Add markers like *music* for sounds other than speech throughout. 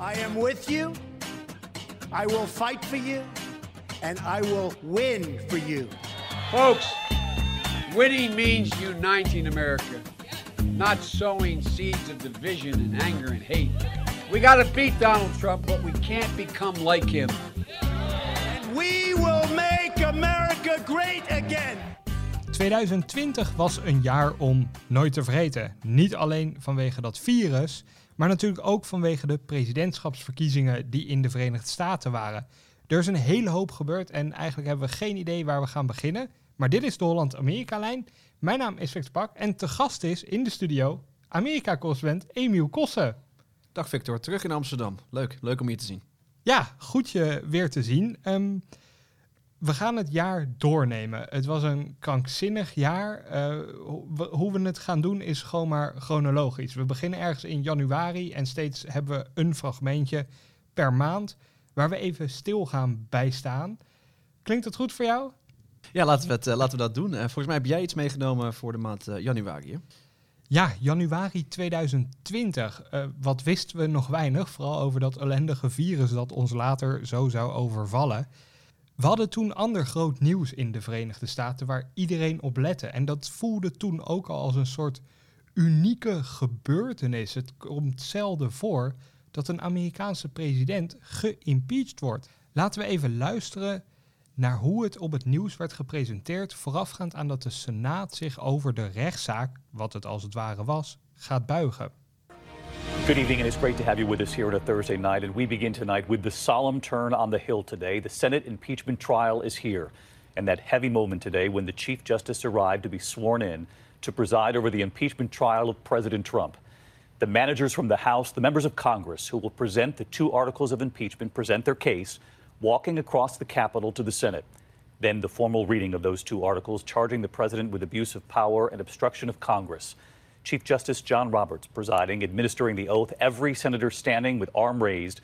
I am with you. I will fight for you. And I will win for you. Folks, winning means uniting America, not sowing seeds of division and anger and hate. We got to beat Donald Trump, but we can't become like him. And we will make America great again. 2020 was een jaar om nooit te vergeten. Niet alleen vanwege dat virus, maar natuurlijk ook vanwege de presidentschapsverkiezingen die in de Verenigde Staten waren. Er is een hele hoop gebeurd en eigenlijk hebben we geen idee waar we gaan beginnen. Maar dit is de Holland-Amerika-lijn. Mijn naam is Victor Pak en te gast is in de studio Amerika-correspondent Emiel Kossen. Dag Victor, terug in Amsterdam. Leuk, leuk om je te zien. Ja, goed je weer te zien. Ehm, we gaan het jaar doornemen. Het was een krankzinnig jaar. Uh, hoe we het gaan doen is gewoon maar chronologisch. We beginnen ergens in januari en steeds hebben we een fragmentje per maand waar we even stil gaan bijstaan. Klinkt het goed voor jou? Ja, laten we, het, uh, laten we dat doen. Uh, volgens mij heb jij iets meegenomen voor de maand januari. Hè? Ja, januari 2020. wat wisten we nog weinig, vooral over dat ellendige virus dat ons later zo zou overvallen. We hadden toen ander groot nieuws in de Verenigde Staten waar iedereen op lette. En dat voelde toen ook al als een soort unieke gebeurtenis. Het komt zelden voor dat een Amerikaanse president geïmpeached wordt. Laten we even luisteren naar hoe het op het nieuws werd gepresenteerd voorafgaand aan dat de Senaat zich over de rechtszaak, wat het als het ware was, gaat buigen. Good evening, and it's great to have you with us here on a Thursday night. And we begin tonight with the solemn turn on the Hill today. The Senate impeachment trial is here. And that heavy moment today when the Chief Justice arrived to be sworn in to preside over the impeachment trial of President Trump. The managers from the House, the members of Congress who will present the two articles of impeachment, present their case, walking across the Capitol to the Senate. Then the formal reading of those two articles, charging the president with abuse of power and obstruction of Congress. Chief Justice John Roberts presiding, administering the oath, every senator standing with arm raised.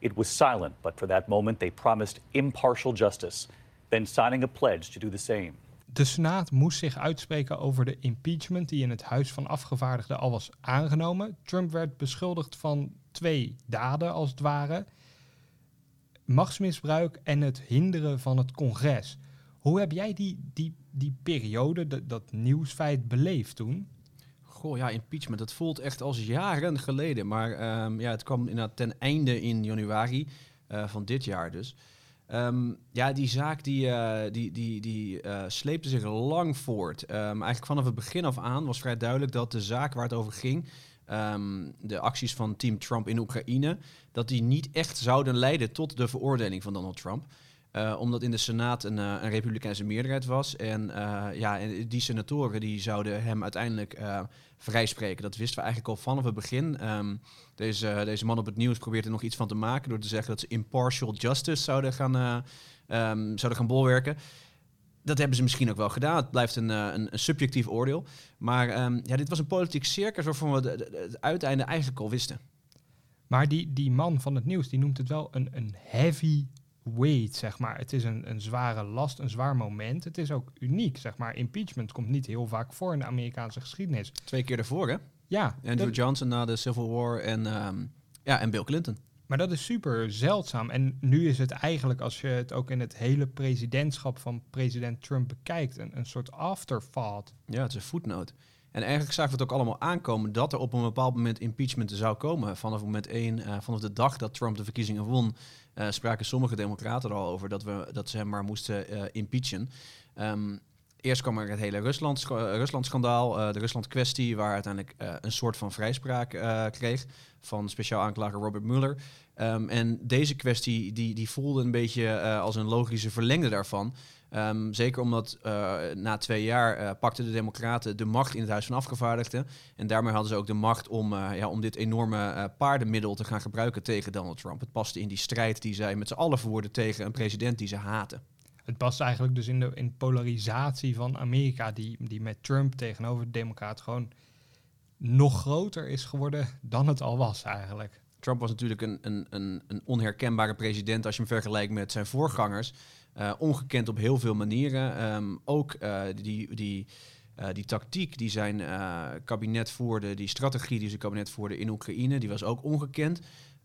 It was silent, but for that moment they promised impartial justice, then signing a pledge to do the same. De Senaat moest zich uitspreken over de impeachment die in het Huis van Afgevaardigden al was aangenomen. Trump werd beschuldigd van twee daden, als het ware: machtsmisbruik en het hinderen van het congres. Hoe heb jij die, die, die periode, dat, dat nieuwsfeit beleefd toen? Goh, ja, impeachment. Dat voelt echt als jaren geleden. Maar um, ja, het kwam inderdaad ten einde in januari uh, van dit jaar dus. Um, ja, die zaak die, uh, die, die, die uh, sleepte zich lang voort. Um, eigenlijk vanaf het begin af aan was vrij duidelijk dat de zaak waar het over ging, de acties van team Trump in Oekraïne, dat die niet echt zouden leiden tot de veroordeling van Donald Trump. Uh, omdat in de Senaat een, uh, een republikeinse meerderheid was. En uh, ja, die senatoren die zouden hem uiteindelijk vrijspreken. Dat wisten we eigenlijk al vanaf het begin. Um, deze, deze man op het nieuws probeert er nog iets van te maken door te zeggen dat ze impartial justice zouden gaan, um, zouden gaan bolwerken. Dat hebben ze misschien ook wel gedaan. Het blijft een, een, een subjectief oordeel. Maar um, ja, dit was een politiek circus waarvan we het uiteinde eigenlijk al wisten. Maar die, die man van het nieuws die noemt het wel een, een heavy weight, zeg maar. Het is een, een zware last, een zwaar moment. Het is ook uniek, zeg maar. Impeachment komt niet heel vaak voor in de Amerikaanse geschiedenis. Twee keer daarvoor, hè? Ja. Andrew Johnson na de Civil War en, um, ja, en Bill Clinton. Maar dat is super zeldzaam. En nu is het eigenlijk, als je het ook in het hele presidentschap van president Trump bekijkt, een, een soort afterthought. Ja, het is een footnote. En eigenlijk zagen we het ook allemaal aankomen dat er op een bepaald moment impeachment zou komen. Vanaf moment één, uh, vanaf de dag dat Trump de verkiezingen won, uh, spraken sommige democraten er al over dat, we, dat ze hem maar moesten uh, impeachen. Um, eerst kwam er het hele Rusland-schandaal, de Rusland-kwestie, waar uiteindelijk een soort van vrijspraak kreeg van speciaal aanklager Robert Mueller. Um, en deze kwestie die, die voelde een beetje als een logische verlengde daarvan. Um, zeker omdat uh, na twee jaar uh, pakten de Democraten de macht in het Huis van Afgevaardigden. En daarmee hadden ze ook de macht om, uh, ja, om dit enorme paardenmiddel te gaan gebruiken tegen Donald Trump. Het paste in die strijd die zij met z'n allen voerden tegen een president die ze haten. Het past eigenlijk dus in de in polarisatie van Amerika, die, die met Trump tegenover de Democraten gewoon nog groter is geworden dan het al was eigenlijk. Trump was natuurlijk een, een, een, onherkenbare president als je hem vergelijkt met zijn voorgangers. Uh, ongekend op heel veel manieren. Um, ook uh, die, die Uh, die tactiek die zijn kabinet voerde, die strategie die zijn kabinet voerde in Oekraïne, die was ook ongekend.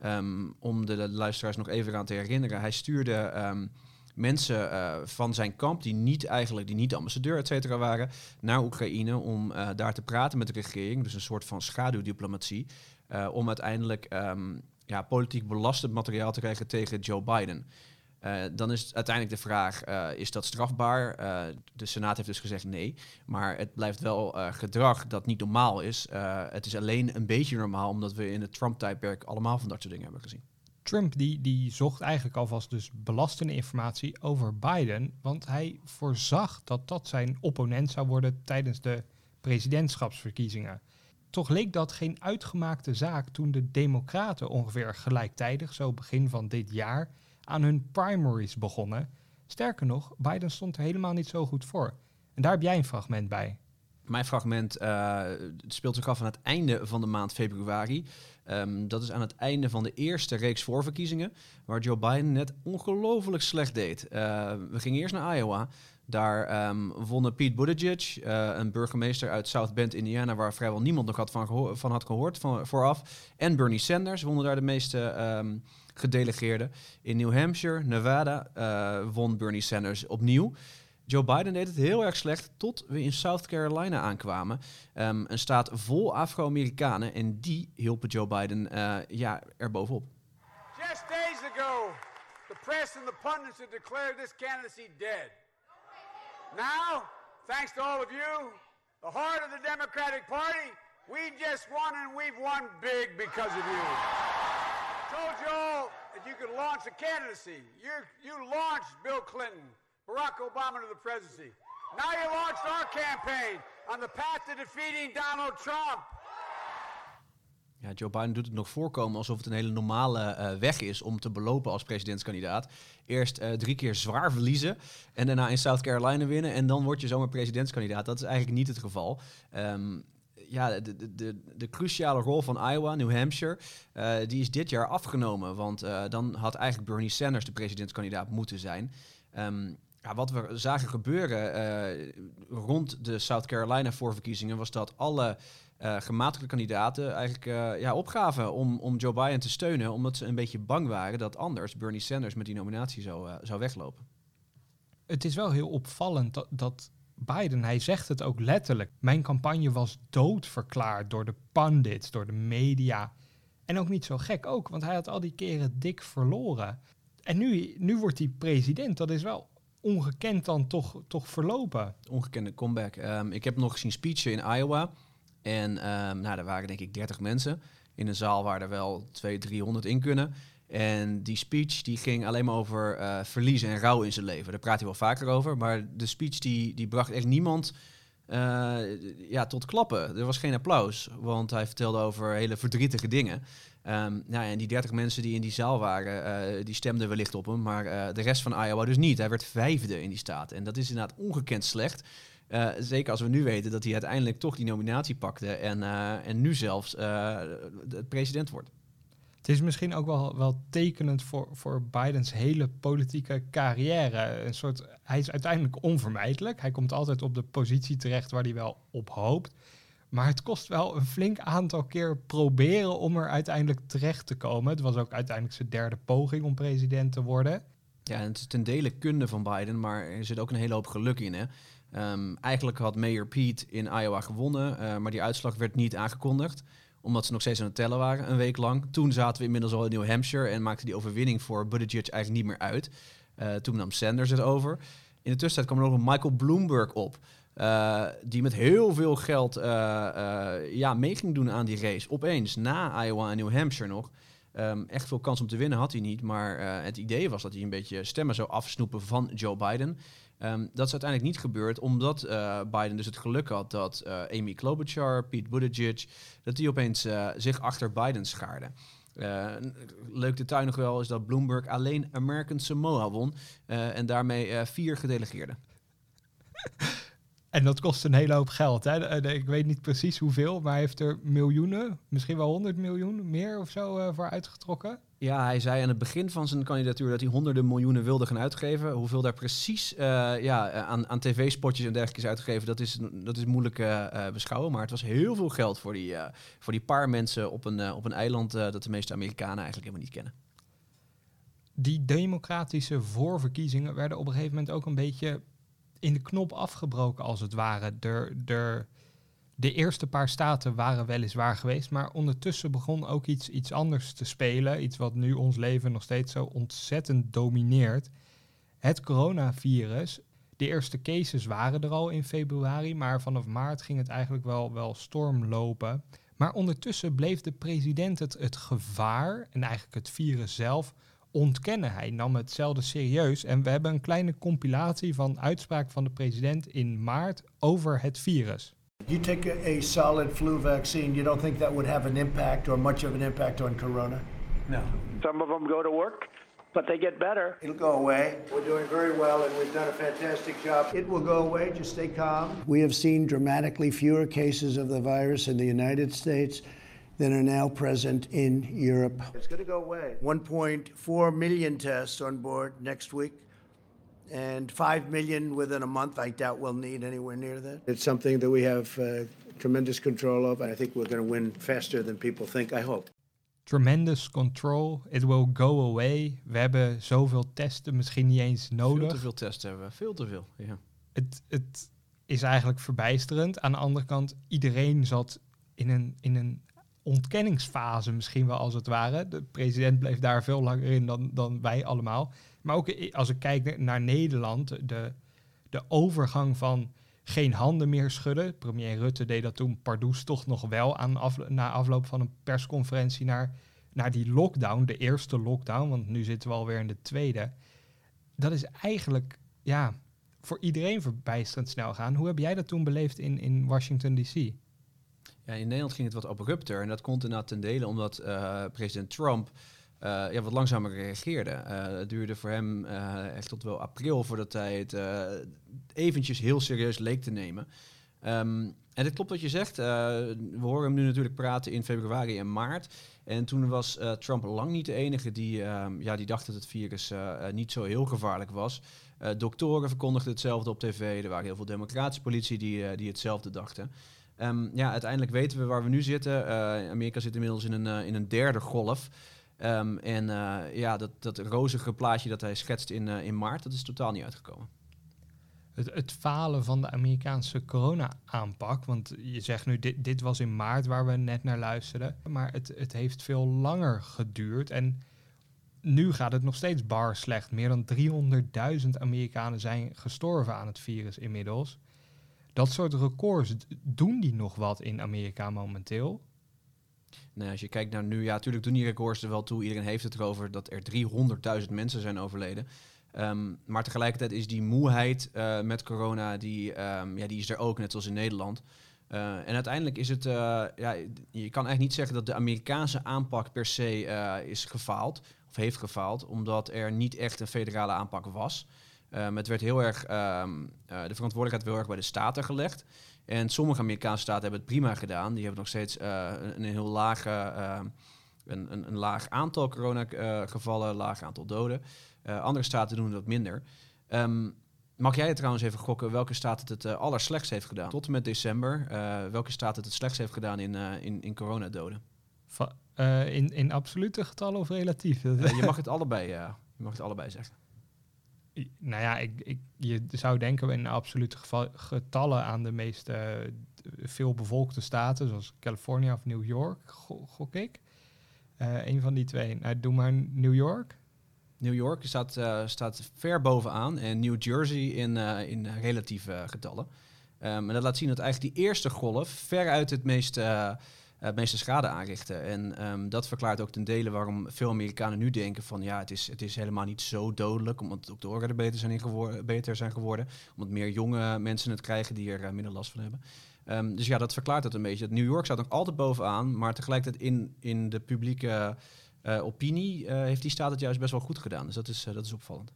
Um, om de, luisteraars nog even aan te herinneren, hij stuurde um, mensen van zijn kamp, die niet eigenlijk, die niet ambassadeur, et cetera, waren, naar Oekraïne om daar te praten met de regering. Dus een soort van schaduwdiplomatie. Om uiteindelijk um, ja, politiek belastend materiaal te krijgen tegen Joe Biden. Uh, dan is uiteindelijk de vraag, uh, is dat strafbaar? De Senaat heeft dus gezegd nee, maar het blijft wel gedrag dat niet normaal is. het is alleen een beetje normaal, omdat we in het Trump-tijdperk allemaal van dat soort dingen hebben gezien. Trump die, die zocht eigenlijk alvast dus belastende informatie over Biden, want hij voorzag dat dat zijn opponent zou worden tijdens de presidentschapsverkiezingen. Toch leek dat geen uitgemaakte zaak toen de Democraten ongeveer gelijktijdig, zo begin van dit jaar, aan hun primaries begonnen. Sterker nog, Biden stond er helemaal niet zo goed voor. En daar heb jij een fragment bij. Mijn fragment uh, speelt zich af aan het einde van de maand februari. Um, dat is aan het einde van de eerste reeks voorverkiezingen, waar Joe Biden net ongelooflijk slecht deed. Uh, we gingen eerst naar Iowa. Daar um, wonnen Pete Buttigieg, uh, een burgemeester uit South Bend, Indiana, waar vrijwel niemand nog had van, had gehoord vooraf. En Bernie Sanders wonnen daar de meeste um, gedelegeerden. In New Hampshire, Nevada uh, won Bernie Sanders opnieuw. Joe Biden deed het heel erg slecht tot we in South Carolina aankwamen. Um, een staat vol Afro-Amerikanen en die hielpen Joe Biden uh, ja, erbovenop. Just days ago, the press and the pundits declared this candidacy dead. Now, thanks to all of you, the heart of the Democratic Party, we just won and we've won big because of you. told you all that you could launch a candidacy. You, you launched Bill Clinton, Barack Obama to the presidency. Now you launched our campaign on the path to defeating Donald Trump. Ja, Joe Biden doet het nog voorkomen alsof het een hele normale uh, weg is om te belopen als presidentskandidaat. Eerst uh, drie keer zwaar verliezen en daarna in South Carolina winnen en dan word je zomaar presidentskandidaat. Dat is eigenlijk niet het geval. Um, ja, de, de, de, cruciale rol van Iowa, New Hampshire, uh, die is dit jaar afgenomen. Want dan had eigenlijk Bernie Sanders de presidentskandidaat moeten zijn. Um, ja, wat we zagen gebeuren rond de South Carolina voorverkiezingen was dat alle gematigde kandidaten eigenlijk ja, opgaven om, om Joe Biden te steunen, omdat ze een beetje bang waren dat anders Bernie Sanders met die nominatie zou, zou weglopen. Het is wel heel opvallend dat, dat Biden, hij zegt het ook letterlijk. Mijn campagne was doodverklaard door de pundits, door de media. En ook niet zo gek ook, want hij had al die keren dik verloren. En nu, nu wordt hij president. Dat is wel ongekend dan toch, toch verlopen. Ongekende comeback. Um, ik heb nog gezien speechen in Iowa. En um, nou, er waren denk ik 30 mensen. In een zaal waar er wel 200, 300 in kunnen. En die speech die ging alleen maar over uh, verliezen en rouw in zijn leven. Daar praat hij wel vaker over. Maar de speech die, die bracht echt niemand uh, ja, tot klappen. Er was geen applaus, want hij vertelde over hele verdrietige dingen. Um, nou, en die 30 mensen die in die zaal waren, uh, die stemden wellicht op hem. Maar de rest van Iowa dus niet. Hij werd vijfde in die staat. En dat is inderdaad ongekend slecht. Uh, zeker als we nu weten dat hij uiteindelijk toch die nominatie pakte en, uh, en nu zelfs de president wordt. Het is misschien ook wel, wel tekenend voor, voor Bidens hele politieke carrière. Een soort, hij is uiteindelijk onvermijdelijk. Hij komt altijd op de positie terecht waar hij wel op hoopt. Maar het kost wel een flink aantal keer proberen om er uiteindelijk terecht te komen. Het was ook uiteindelijk zijn derde poging om president te worden. Ja, en het is ten dele kunde van Biden, maar er zit ook een hele hoop geluk in. Hè? Um, eigenlijk had Mayor Pete in Iowa gewonnen, uh, maar die uitslag werd niet aangekondigd omdat ze nog steeds aan het tellen waren, een week lang. Toen zaten we inmiddels al in New Hampshire en maakte die overwinning voor Buttigieg eigenlijk niet meer uit. Uh, toen nam Sanders het over. In de tussentijd kwam er nog een Michael Bloomberg op. Uh, die met heel veel geld ja, mee ging doen aan die race. Opeens, na Iowa en New Hampshire nog. Um, echt veel kans om te winnen had hij niet. Maar het idee was dat hij een beetje stemmen zou afsnoepen van Joe Biden. Um, dat is uiteindelijk niet gebeurd, omdat uh, Biden dus het geluk had dat uh, Amy Klobuchar, Pete Buttigieg, dat die opeens uh, zich achter Biden schaarden. leuk detail nog wel is dat Bloomberg alleen American Samoa won en daarmee vier gedelegeerden. *laughs* En dat kost een hele hoop geld. Hè? Ik weet niet precies hoeveel, maar hij heeft er miljoenen, misschien wel 100 miljoen meer of zo voor uitgetrokken. Ja, hij zei aan het begin van zijn kandidatuur dat hij honderden miljoenen wilde gaan uitgeven. Hoeveel daar precies uh, ja, aan, aan tv-spotjes en dergelijke is uitgegeven, dat is, dat is moeilijk uh, beschouwen. Maar het was heel veel geld voor die, voor die paar mensen op een, op een eiland dat de meeste Amerikanen eigenlijk helemaal niet kennen. Die democratische voorverkiezingen werden op een gegeven moment ook een beetje in de knop afgebroken, als het ware. Er, er, de eerste paar staten waren weliswaar geweest, maar ondertussen begon ook iets, iets anders te spelen. Iets wat nu ons leven nog steeds zo ontzettend domineert. Het coronavirus. De eerste cases waren er al in februari, maar vanaf maart ging het eigenlijk wel, wel storm lopen. Maar ondertussen bleef de president het, het gevaar en eigenlijk het virus zelf ontkennen. Hij nam het zelden serieus. En we hebben een kleine compilatie van uitspraak van de president in maart over het virus. You take a, a, solid flu vaccine, you don't think that would have an impact or much of an impact on corona? No. Some of them go to work, but they get better. It'll go away. We're doing very well and we've done a fantastic job. It will go away, just stay calm. We have seen dramatically fewer cases of the virus in the United States than are now present in Europe. It's going to go away. 1.4 million tests on board next week and 5 million within a month. I doubt we'll need anywhere near that. It's something that we have uh, tremendous control of, and I think we're going to win faster than people think, I hope. Tremendous control, it will go away. We hebben zoveel testen misschien niet eens nodig. Veel te veel testen hebben we, veel te veel, ja. Het, het is eigenlijk verbijsterend. Aan de andere kant, iedereen zat in een, in een ontkenningsfase misschien wel als het ware. De president bleef daar veel langer in dan, dan wij allemaal. Maar ook als ik kijk naar Nederland, de, de overgang van geen handen meer schudden. Premier Rutte deed dat toen pardoes toch nog wel aan na afloop van een persconferentie naar, naar die lockdown, de eerste lockdown, want nu zitten we alweer in de tweede. Dat is eigenlijk, ja, voor iedereen verbijsterend snel gaan. Hoe heb jij dat toen beleefd in, in Washington DC? Ja, in Nederland ging het wat abrupter en dat komt inderdaad ten dele omdat uh, president Trump ja, wat langzamer reageerde. Uh, het duurde voor hem uh, echt tot wel april voordat hij het eventjes heel serieus leek te nemen. Um, en het klopt wat je zegt. we horen hem nu natuurlijk praten in februari en maart. En toen was Trump lang niet de enige die, um, ja, die dacht dat het virus niet zo heel gevaarlijk was. doktoren verkondigden hetzelfde op tv. Er waren heel veel democratische politie die, die hetzelfde dachten. Um, ja, uiteindelijk weten we waar we nu zitten. Amerika zit inmiddels in een, in een derde golf. Um, en uh, ja, dat, dat rozige plaatje dat hij schetst in, uh, in maart, dat is totaal niet uitgekomen. Het, het falen van de Amerikaanse corona-aanpak, want je zegt nu, dit, dit was in maart waar we net naar luisterden, maar het, het heeft veel langer geduurd en nu gaat het nog steeds bar slecht. Meer dan 300.000 Amerikanen zijn gestorven aan het virus inmiddels. Dat soort records, doen die nog wat in Amerika momenteel? Nou, als je kijkt naar nu, ja, natuurlijk doen die records er wel toe. Iedereen heeft het erover dat er 300.000 mensen zijn overleden. Um, maar tegelijkertijd is die moeheid uh, met corona, die, um, ja, die is er ook, net zoals in Nederland. Uh, en uiteindelijk is het, uh, ja, je kan eigenlijk niet zeggen dat de Amerikaanse aanpak per se is gefaald, of heeft gefaald, omdat er niet echt een federale aanpak was. Um, het werd heel erg, de verantwoordelijkheid heel erg bij de staten gelegd. En sommige Amerikaanse staten hebben het prima gedaan. Die hebben nog steeds uh, een, een, heel laag, uh, een, een, een, laag aantal coronagevallen, een laag aantal doden. Uh, andere staten doen dat minder. Um, mag jij trouwens even gokken welke staat het het allerslechtst heeft gedaan? Tot en met december. welke staat het het slechtst heeft gedaan in, in, in coronadoden? in, in absolute getallen of relatief? je mag het allebei, je mag het allebei zeggen nou ja, ik, ik, je zou denken in absolute getallen aan de meest uh, veel bevolkte staten, zoals Californië of New York, gok ik. Uh, een van die twee. Nou, doe maar New York. New York staat, uh, staat ver bovenaan en New Jersey in, in relatieve getallen. Um, en dat laat zien dat eigenlijk die eerste golf veruit het meest het meeste schade aanrichten. En um, dat verklaart ook ten dele waarom veel Amerikanen nu denken van ja, het is, het is helemaal niet zo dodelijk, omdat de doktoren er beter zijn, geworden, beter zijn geworden, omdat meer jonge mensen het krijgen die er uh, minder last van hebben. Um, dus ja, dat verklaart het een beetje. New York staat nog altijd bovenaan, maar tegelijkertijd in, in de publieke uh, opinie heeft die staat het juist best wel goed gedaan. Dus dat is, dat is opvallend.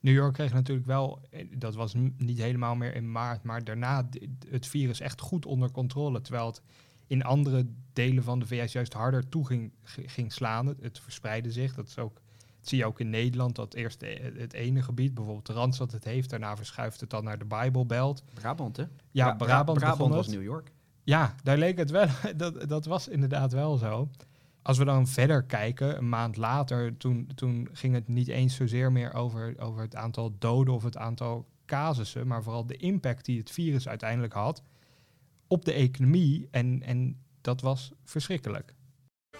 New York kreeg natuurlijk wel, dat was niet helemaal meer in maart, maar daarna het virus echt goed onder controle. Terwijl het in andere delen van de VS juist harder toe ging, ging slaan. Het, het verspreidde zich. Dat is ook dat zie je ook in Nederland, dat eerst het ene gebied, bijvoorbeeld de Randstad het heeft, daarna verschuift het dan naar de Bijbelbelt. Brabant, hè? Ja, Brabant, Brabant was New York. Ja, daar leek het wel, *laughs* dat, dat was inderdaad wel zo. Als we dan verder kijken, een maand later, toen, toen ging het niet eens zozeer meer over, over het aantal doden of het aantal casussen, maar vooral de impact die het virus uiteindelijk had op de economie. En, en dat was verschrikkelijk.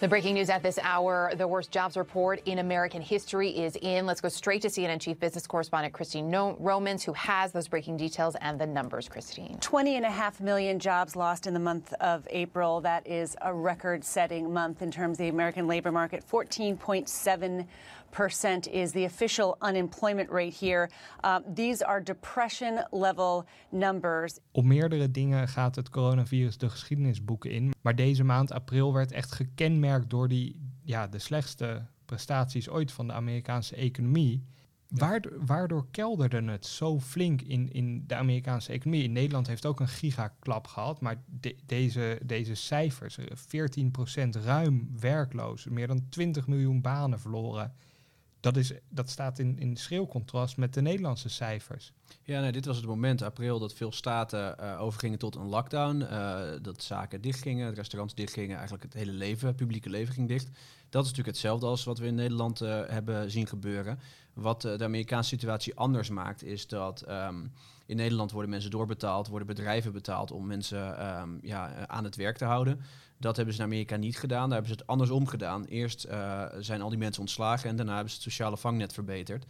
The breaking news at this hour the worst jobs report in American history is in. Let's go straight to CNN Chief Business Correspondent Christine Romans, who has those breaking details and the numbers. Christine. 20 and a half million jobs lost in the month of April. That is a record setting month in terms of the American labor market. 14.7 percent is the official unemployment rate here. Uh, these are depression level numbers. Op meerdere dingen gaat het coronavirus de geschiedenisboeken in. Maar deze maand april werd echt gekenmerkt door die, ja, de slechtste prestaties ooit van de Amerikaanse economie. Waardoor, waardoor kelderde het zo flink in, in de Amerikaanse economie? In Nederland heeft ook een gigaklap gehad, maar deze, deze cijfers, 14% ruim werkloos, meer dan 20 miljoen banen verloren dat, is, dat staat in, in schreeuwcontrast met de Nederlandse cijfers. Ja, dit was het moment, april, dat veel staten uh, overgingen tot een lockdown. Uh, dat zaken dichtgingen, restaurants dichtgingen, eigenlijk het hele leven, het publieke leven ging dicht. Dat is natuurlijk hetzelfde als wat we in Nederland uh, hebben zien gebeuren. Wat de Amerikaanse situatie anders maakt, is dat um, in Nederland worden mensen doorbetaald, worden bedrijven betaald om mensen um, ja, aan het werk te houden. Dat hebben ze in Amerika niet gedaan. Daar hebben ze het andersom gedaan. Eerst uh, zijn al die mensen ontslagen en daarna hebben ze het sociale vangnet verbeterd.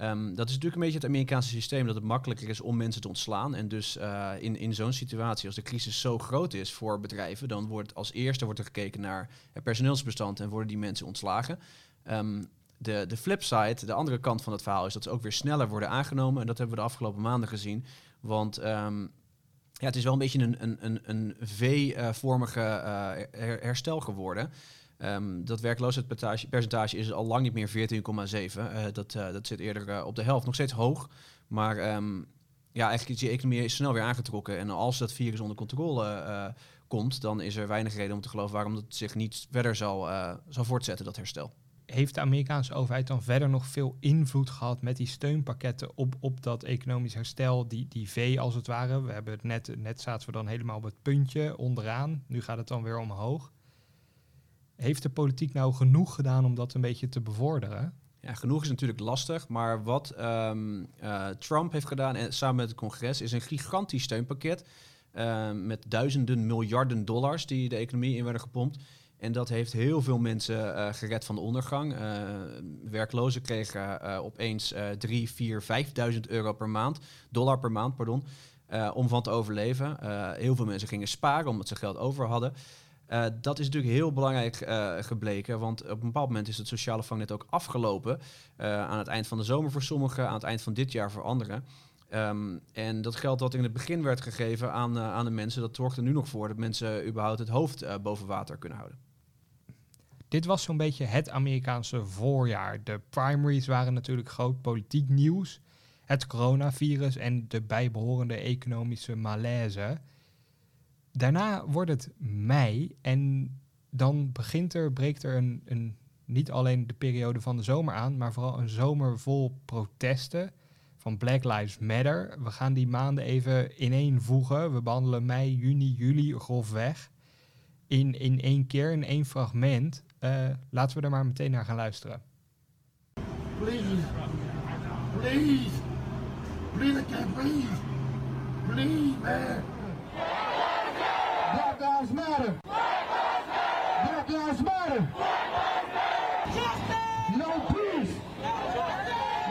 Um, dat is natuurlijk een beetje het Amerikaanse systeem dat het makkelijker is om mensen te ontslaan. En dus uh, in, in zo'n situatie, als de crisis zo groot is voor bedrijven, dan wordt als eerste wordt er gekeken naar het personeelsbestand en worden die mensen ontslagen. Um, de, de flipside, de andere kant van het verhaal, is dat ze ook weer sneller worden aangenomen. En dat hebben we de afgelopen maanden gezien. Want um, ja, het is wel een beetje een, een, een, een V-vormige uh, herstel geworden. Um, dat werkloosheidspercentage is al lang niet meer 14,7. Uh, dat, uh, dat zit eerder op de helft. Nog steeds hoog. Maar um, ja, eigenlijk is die economie snel weer aangetrokken. En als dat virus onder controle komt, dan is er weinig reden om te geloven waarom het zich niet verder zal, zal voortzetten, dat herstel heeft de Amerikaanse overheid dan verder nog veel invloed gehad met die steunpakketten op, op dat economisch herstel, die, die V als het ware? We hebben het net, net zaten we dan helemaal op het puntje onderaan, nu gaat het dan weer omhoog. Heeft de politiek nou genoeg gedaan om dat een beetje te bevorderen? Ja, genoeg is natuurlijk lastig, maar wat um, uh, Trump heeft gedaan en samen met het congres is een gigantisch steunpakket uh, met duizenden miljarden dollars die de economie in werden gepompt. En dat heeft heel veel mensen uh, gered van de ondergang. Uh, werklozen kregen uh, opeens 3, 4, 5.000 euro per maand, dollar per maand, pardon, om van te overleven. heel veel mensen gingen sparen omdat ze geld over hadden. dat is natuurlijk heel belangrijk gebleken, want op een bepaald moment is het sociale vangnet ook afgelopen. aan het eind van de zomer voor sommigen, aan het eind van dit jaar voor anderen. Um, en dat geld wat in het begin werd gegeven aan, aan de mensen, dat zorgt er nu nog voor dat mensen überhaupt het hoofd boven water kunnen houden. Dit was zo'n beetje het Amerikaanse voorjaar. De primaries waren natuurlijk groot politiek nieuws. Het coronavirus en de bijbehorende economische malaise. Daarna wordt het mei en dan begint er, breekt er een, een, niet alleen de periode van de zomer aan, maar vooral een zomer vol protesten van Black Lives Matter. We gaan die maanden even ineenvoegen. We behandelen mei, juni, juli grofweg in, in één keer, in één fragment. Uh, laten we er maar meteen naar gaan luisteren. Please, please, please, I can't breathe. Please, man. Black Lives Matter. Black Lives Matter. No peace.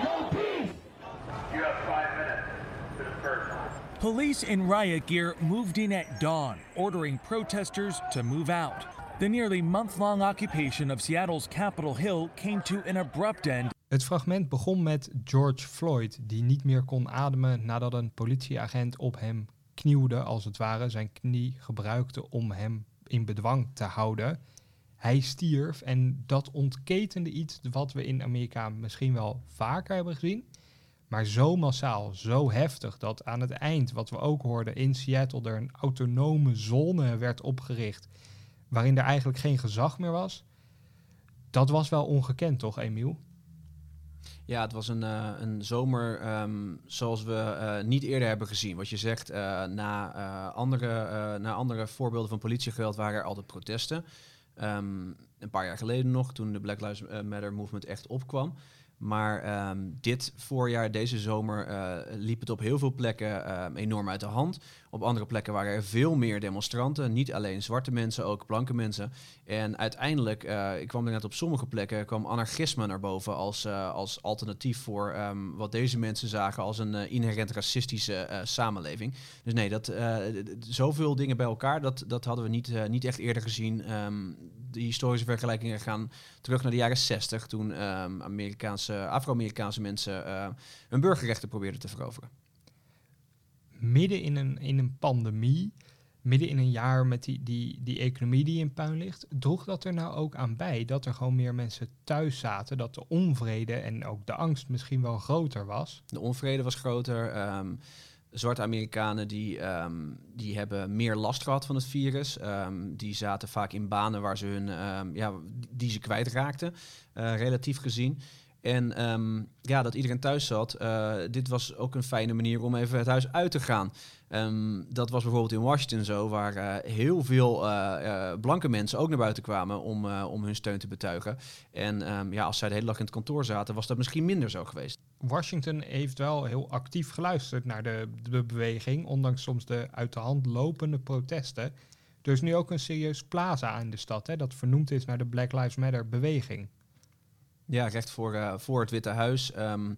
No peace. You have five minutes to disperse. Police in riot gear moved in at dawn, ordering protesters to move out. The nearly month-long occupation of Seattle's Capitol Hill came to an abrupt end. Het fragment begon met George Floyd, die niet meer kon ademen nadat een politieagent op hem knieuwde, als het ware, zijn knie gebruikte om hem in bedwang te houden. Hij stierf en dat ontketende iets wat we in Amerika misschien wel vaker hebben gezien, Maar zo massaal, zo heftig, dat aan het eind, wat we ook hoorden in Seattle, er een autonome zone werd opgericht. Waarin er eigenlijk geen gezag meer was. Dat was wel ongekend, toch, Emiel? Ja, het was een, uh, een zomer um, zoals we uh, niet eerder hebben gezien. Wat je zegt, uh, na, andere, na andere voorbeelden van politiegeweld waren er altijd protesten. Um, een paar jaar geleden nog, toen de Black Lives Matter movement echt opkwam. Maar um, dit voorjaar, deze zomer, uh, liep het op heel veel plekken uh, enorm uit de hand. Op andere plekken waren er veel meer demonstranten. Niet alleen zwarte mensen, ook blanke mensen. En uiteindelijk, uh, ik kwam net op sommige plekken, kwam anarchisme naar boven als, als alternatief voor um, wat deze mensen zagen als een inherent racistische samenleving. Dus nee, dat, zoveel dingen bij elkaar, dat, dat hadden we niet, niet echt eerder gezien. De historische vergelijkingen gaan terug naar de jaren 60, toen um, Amerikaanse, Afro-Amerikaanse mensen uh, hun burgerrechten probeerden te veroveren. Midden in een, in een pandemie, midden in een jaar met die, die, die economie die in puin ligt, droeg dat er nou ook aan bij dat er gewoon meer mensen thuis zaten, dat de onvrede en ook de angst misschien wel groter was? De onvrede was groter. Um, zwarte Amerikanen die, um, die hebben meer last gehad van het virus. Um, die zaten vaak in banen waar ze hun, um, ja, die ze kwijtraakten, uh, relatief gezien. En ja, dat iedereen thuis zat, uh, dit was ook een fijne manier om even het huis uit te gaan. Dat was bijvoorbeeld in Washington zo, waar uh, heel veel blanke mensen ook naar buiten kwamen om, om hun steun te betuigen. En ja, als zij de hele dag in het kantoor zaten, was dat misschien minder zo geweest. Washington heeft wel heel actief geluisterd naar de, de beweging, ondanks soms de uit de hand lopende protesten. Er is nu ook een serieus plaza in de stad, hè, dat vernoemd is naar de Black Lives Matter beweging. Ja, recht voor, uh, voor het Witte Huis. Um,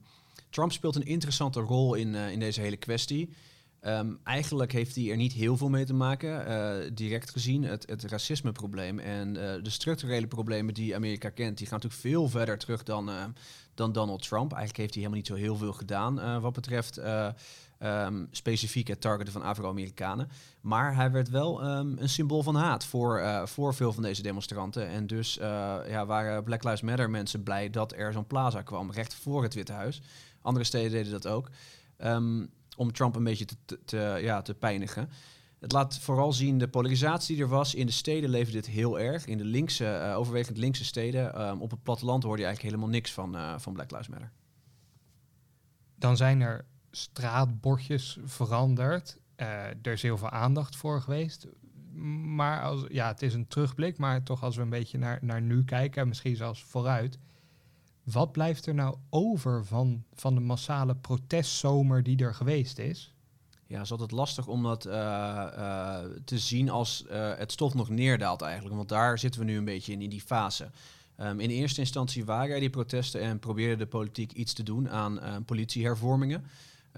Trump speelt een interessante rol in, uh, in deze hele kwestie. Um, eigenlijk heeft hij er niet heel veel mee te maken, uh, direct gezien. Het, het racismeprobleem en de structurele problemen die Amerika kent, die gaan natuurlijk veel verder terug dan, dan Donald Trump. Eigenlijk heeft hij helemaal niet zo heel veel gedaan wat betreft um, specifiek het targeten van Afro-Amerikanen. Maar hij werd wel um, een symbool van haat voor, uh, voor veel van deze demonstranten. En dus uh, ja, waren Black Lives Matter mensen blij dat er zo'n plaza kwam, recht voor het Witte Huis. Andere steden deden dat ook. Um, om Trump een beetje te, te, ja, te pijnigen. Het laat vooral zien de polarisatie die er was. In de steden leefde dit heel erg. In de linkse, uh, overwegend linkse steden. op het platteland hoorde je eigenlijk helemaal niks van, van Black Lives Matter. Dan zijn er straatbordjes veranderd. Uh, er is heel veel aandacht voor geweest. Maar als, ja, het is een terugblik, maar toch als we een beetje naar, naar nu kijken, misschien zelfs vooruit. Wat blijft er nou over van, van de massale protestzomer die er geweest is? Ja, is altijd lastig om dat uh, uh, te zien als het stof nog neerdaalt eigenlijk. Want daar zitten we nu een beetje in, in die fase. Um, in eerste instantie waren er die protesten en probeerde de politiek iets te doen aan politiehervormingen.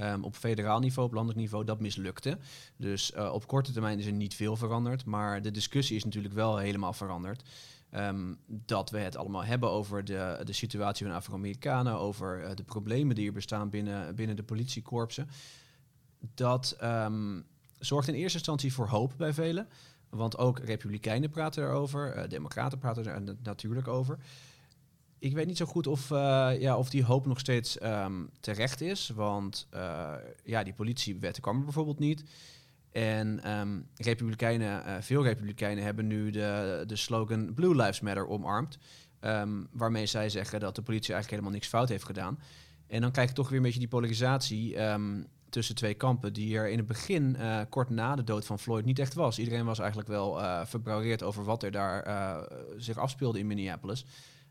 Um, op federaal niveau, op landelijk niveau, dat mislukte. Dus op korte termijn is er niet veel veranderd. Maar de discussie is natuurlijk wel helemaal veranderd. Um, dat we het allemaal hebben over de, de situatie van Afro-Amerikanen, over de problemen die er bestaan binnen, binnen de politiekorpsen. Dat um, zorgt in eerste instantie voor hoop bij velen. Want ook republikeinen praten erover, uh, democraten praten er natuurlijk over ik weet niet zo goed of, uh, ja, of die hoop nog steeds um, terecht is. Want uh, ja, die politiewetten kwam er bijvoorbeeld niet. En um, republikeinen, veel republikeinen hebben nu de, de slogan Blue Lives Matter omarmd. Waarmee zij zeggen dat de politie eigenlijk helemaal niks fout heeft gedaan. En dan krijg je toch weer een beetje die polarisatie tussen twee kampen, die er in het begin, kort na de dood van Floyd, niet echt was. Iedereen was eigenlijk wel verbrouwereerd over wat er daar zich afspeelde in Minneapolis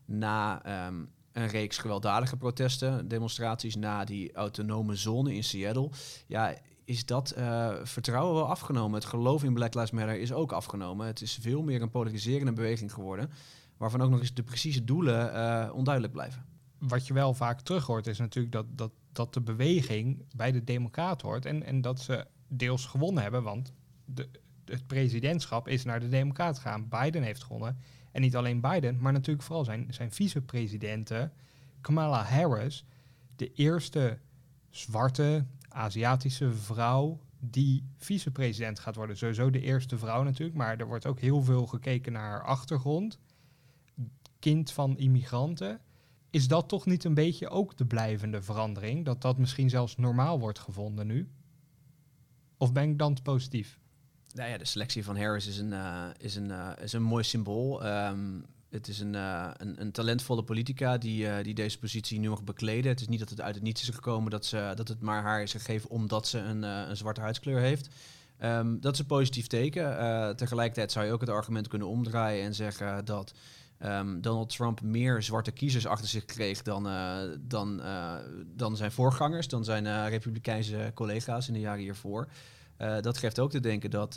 na um, een reeks gewelddadige protesten, demonstraties, na die autonome zone in Seattle, ja, is dat uh, vertrouwen wel afgenomen. Het geloof in Black Lives Matter is ook afgenomen. Het is veel meer een polariserende beweging geworden, waarvan ook nog eens de precieze doelen uh, onduidelijk blijven. Wat je wel vaak terug hoort, is natuurlijk dat, dat, dat de beweging bij de Democraten hoort en, en dat ze deels gewonnen hebben, want de, het presidentschap is naar de Democraten gegaan. Biden heeft gewonnen. En niet alleen Biden, maar natuurlijk vooral zijn, zijn vicepresidente Kamala Harris, de eerste zwarte Aziatische vrouw die vicepresident gaat worden. Sowieso de eerste vrouw natuurlijk, maar er wordt ook heel veel gekeken naar haar achtergrond. Kind van immigranten. Is dat toch niet een beetje ook de blijvende verandering? Dat dat misschien zelfs normaal wordt gevonden nu? Of ben ik dan te positief? Nou ja, de selectie van Harris is een, uh, is een, uh, is een mooi symbool. Um, het is een, uh, een, een, talentvolle politica die, die deze positie nu mag bekleden. Het is niet dat het uit het niets is gekomen dat, ze, dat het maar haar is gegeven omdat ze een, een zwarte huidskleur heeft. Um, dat is een positief teken. tegelijkertijd zou je ook het argument kunnen omdraaien en zeggen dat um, Donald Trump meer zwarte kiezers achter zich kreeg dan, dan, dan zijn voorgangers, dan zijn republikeinse collega's in de jaren hiervoor. Dat geeft ook te denken dat,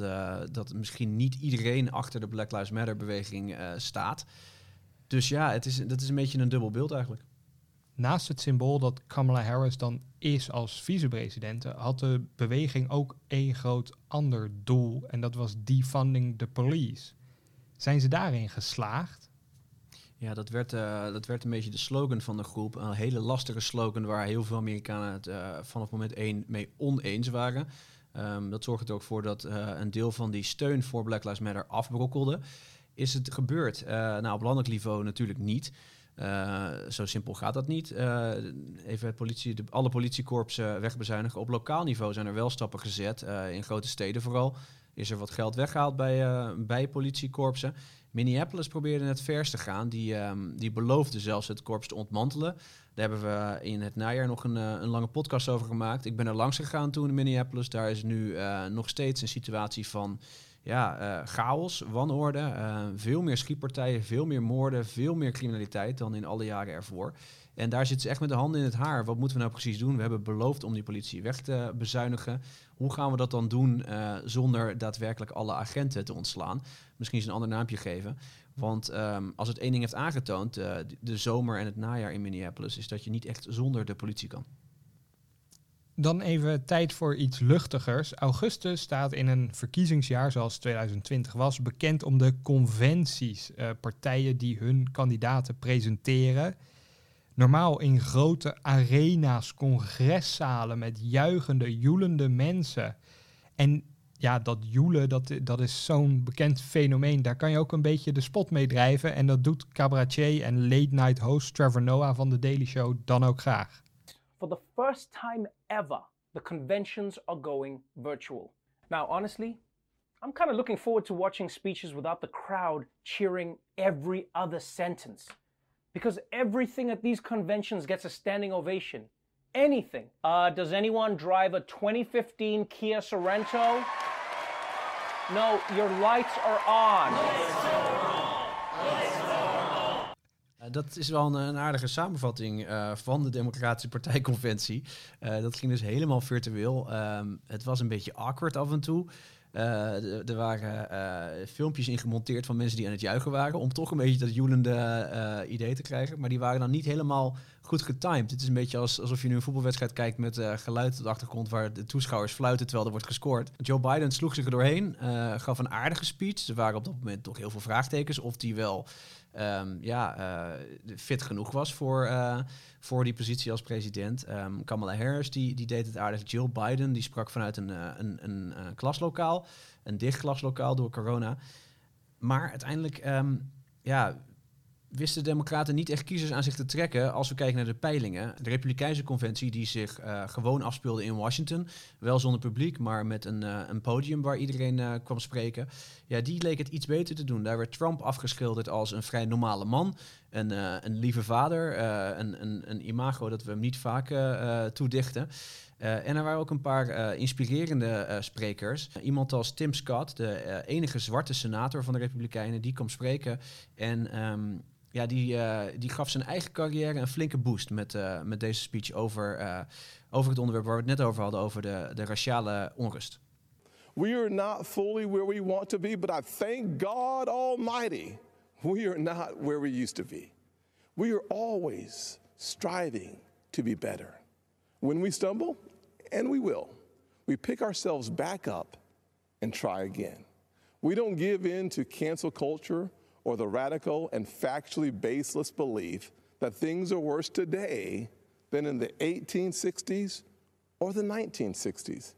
dat misschien niet iedereen achter de Black Lives Matter beweging staat. Dus ja, het is, dat is een beetje een dubbel beeld eigenlijk. Naast het symbool dat Kamala Harris dan is als vicepresident, had de beweging ook één groot ander doel. En dat was defunding the police. Zijn ze daarin geslaagd? Ja, dat werd, dat werd een beetje de slogan van de groep. Een hele lastige slogan waar heel veel Amerikanen het vanaf moment één mee oneens waren. Um, dat zorgt er ook voor dat uh, een deel van die steun voor Black Lives Matter afbrokkelde. Is het gebeurd? Nou, op landelijk niveau natuurlijk niet. Zo simpel gaat dat niet. even politie, de, alle politiekorpsen wegbezuinigen. Op lokaal niveau zijn er wel stappen gezet. in grote steden vooral is er wat geld weggehaald bij, bij politiekorpsen. Minneapolis probeerde het verst te gaan. Die, um, die beloofde zelfs het korps te ontmantelen. Daar hebben we in het najaar nog een, een lange podcast over gemaakt. Ik ben er langs gegaan toen in Minneapolis. Daar is nu uh, nog steeds een situatie van ja, uh, chaos, wanorde. Veel meer schietpartijen, veel meer moorden, veel meer criminaliteit dan in alle jaren ervoor. En daar zitten ze echt met de handen in het haar. Wat moeten we nou precies doen? We hebben beloofd om die politie weg te bezuinigen. Hoe gaan we dat dan doen zonder daadwerkelijk alle agenten te ontslaan? Misschien eens een ander naampje geven. Want um, als het één ding heeft aangetoond, uh, de zomer en het najaar in Minneapolis, is dat je niet echt zonder de politie kan. Dan even tijd voor iets luchtigers. Augustus staat in een verkiezingsjaar zoals 2020 was bekend om de conventies. Uh, partijen die hun kandidaten presenteren. Normaal in grote arena's, congreszalen met juichende, joelende mensen. En ja, dat joelen, dat, dat is zo'n bekend fenomeen. Daar kan je ook een beetje de spot mee drijven. En dat doet cabaretier en late night host Trevor Noah van The Daily Show dan ook graag. For the first time ever, the conventions are going virtual. Now, honestly, I'm kind of looking forward to watching speeches without the crowd cheering every other sentence. Because everything at these conventions gets a standing ovation. Anything. Uh, does anyone drive a 2015 Kia Sorrento? No, your lights are on. Dat is wel een, aardige samenvatting uh, van de Democratische Partijconventie. Uh, dat ging dus helemaal virtueel. Um, het was een beetje awkward af en toe. Uh, er waren filmpjes in gemonteerd van mensen die aan het juichen waren. Om toch een beetje dat joelende idee te krijgen. Maar die waren dan niet helemaal goed getimed. Het is een beetje als, alsof je nu een voetbalwedstrijd kijkt met geluid op de achtergrond waar de toeschouwers fluiten terwijl er wordt gescoord. Joe Biden sloeg zich er doorheen, gaf een aardige speech. Er waren op dat moment toch heel veel vraagtekens of die wel um, ja, uh, fit genoeg was voor, voor die positie als president. Um, Kamala Harris die, die deed het aardig. Jill Biden die sprak vanuit een, een, een, een klaslokaal, een dicht klaslokaal door corona. Maar uiteindelijk, um, ja, wisten de Democraten niet echt kiezers aan zich te trekken als we kijken naar de peilingen. De Republikeinse conventie, die zich uh, gewoon afspeelde in Washington, wel zonder publiek, maar met een, uh, een podium waar iedereen uh, kwam spreken, ja, die leek het iets beter te doen. Daar werd Trump afgeschilderd als een vrij normale man, een, een lieve vader, een, een, een, imago dat we hem niet vaak toedichten. En er waren ook een paar inspirerende sprekers. iemand als Tim Scott, de enige zwarte senator van de Republikeinen, die kwam spreken. En um, ja, die, uh, die gaf zijn eigen carrière een flinke boost met, uh, met deze speech over, uh, over het onderwerp waar we het net over hadden, over de, de raciale onrust. We are not fully where we want to be, but I thank God Almighty, we are not where we used to be. We are always striving to be better. When we stumble, and we will, we pick ourselves back up and try again. We don't give in to cancel culture or the radical and factually baseless belief that things are worse today than in the 1860s or the 1960s.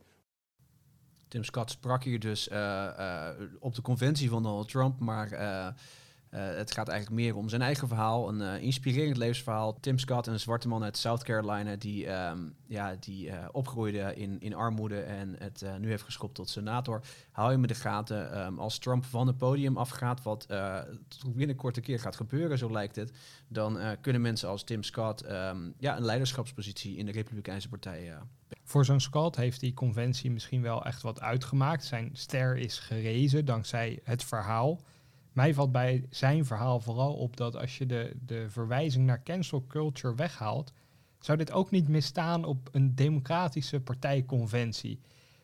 Tim Scott sprak hier dus uh, uh, op de conventie van Donald Trump, maar uh, het gaat eigenlijk meer om zijn eigen verhaal, een uh, inspirerend levensverhaal. Tim Scott, een zwarte man uit South Carolina, die, um, ja, die uh, opgroeide in, in armoede en het nu heeft geschopt tot senator. Hou je me de gaten. Um, als Trump van het podium afgaat, wat binnenkort een keer gaat gebeuren, zo lijkt het, dan kunnen mensen als Tim Scott um, ja, een leiderschapspositie in de Republikeinse Partij. Voor zo'n Scott heeft die conventie misschien wel echt wat uitgemaakt. Zijn ster is gerezen dankzij het verhaal. Mij valt bij zijn verhaal vooral op dat als je de, de verwijzing naar cancel culture weghaalt, zou dit ook niet misstaan op een democratische partijconventie.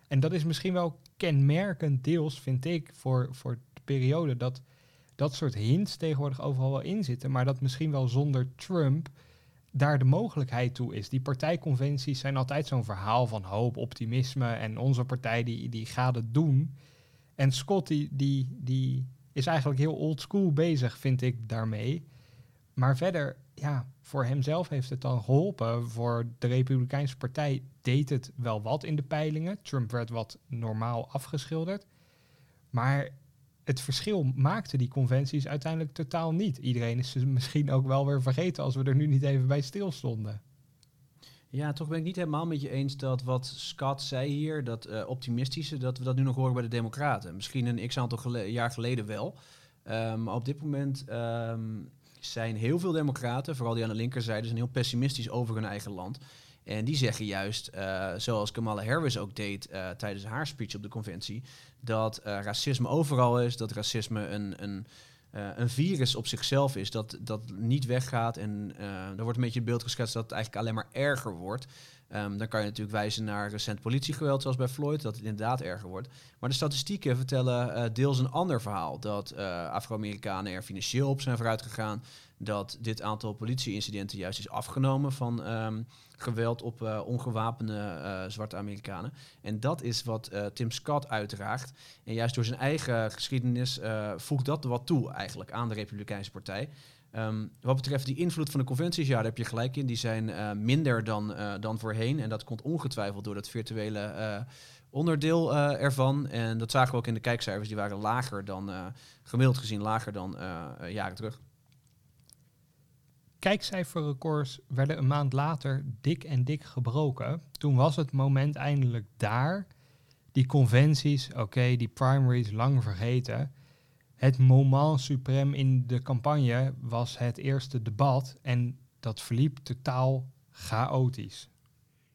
En dat is misschien wel kenmerkend deels, vind ik, voor, voor de periode dat dat soort hints tegenwoordig overal wel in zitten, maar dat misschien wel zonder Trump daar de mogelijkheid toe is. Die partijconventies zijn altijd zo'n verhaal van hoop, optimisme en onze partij die, die gaat het doen. En Scott die, die, die is eigenlijk heel old school bezig, vind ik daarmee. Maar verder, ja, voor hemzelf heeft het dan geholpen. Voor de Republikeinse Partij deed het wel wat in de peilingen. Trump werd wat normaal afgeschilderd. Maar het verschil maakte die conventies uiteindelijk totaal niet. Iedereen is ze misschien ook wel weer vergeten als we er nu niet even bij stilstonden. Ja, toch ben ik niet helemaal met je eens dat wat Scott zei hier, dat uh, optimistische, dat we dat nu nog horen bij de Democraten. Misschien een x aantal jaar geleden wel. Maar op dit moment um, zijn heel veel Democraten, vooral die aan de linkerzijde, zijn heel pessimistisch over hun eigen land. En die zeggen juist, uh, zoals Kamala Harris ook deed uh, tijdens haar speech op de conventie, dat racisme overal is, dat racisme een, een uh, een virus op zichzelf is, dat, dat niet weggaat. En uh, er wordt een beetje het beeld geschetst dat het eigenlijk alleen maar erger wordt. Um, dan kan je natuurlijk wijzen naar recent politiegeweld, zoals bij Floyd, dat het inderdaad erger wordt. Maar de statistieken vertellen uh, deels een ander verhaal. Dat Afro-Amerikanen er financieel op zijn vooruit gegaan. Dat dit aantal politieincidenten juist is afgenomen van um, geweld op uh, ongewapende uh, zwarte Amerikanen. En dat is wat uh, Tim Scott uitdraagt. En juist door zijn eigen geschiedenis voegt dat wat toe eigenlijk aan de Republikeinse Partij. Um, wat betreft die invloed van de conventies, ja, daar heb je gelijk in. Die zijn minder dan, dan voorheen. En dat komt ongetwijfeld door dat virtuele onderdeel ervan. En dat zagen we ook in de kijkcijfers. Die waren lager dan, gemiddeld gezien, lager dan jaren terug. Kijkcijferrecords werden een maand later dik en dik gebroken. Toen was het moment eindelijk daar. Die conventies, oké, die primaries lang vergeten. Het moment suprême in de campagne was het eerste debat en dat verliep totaal chaotisch.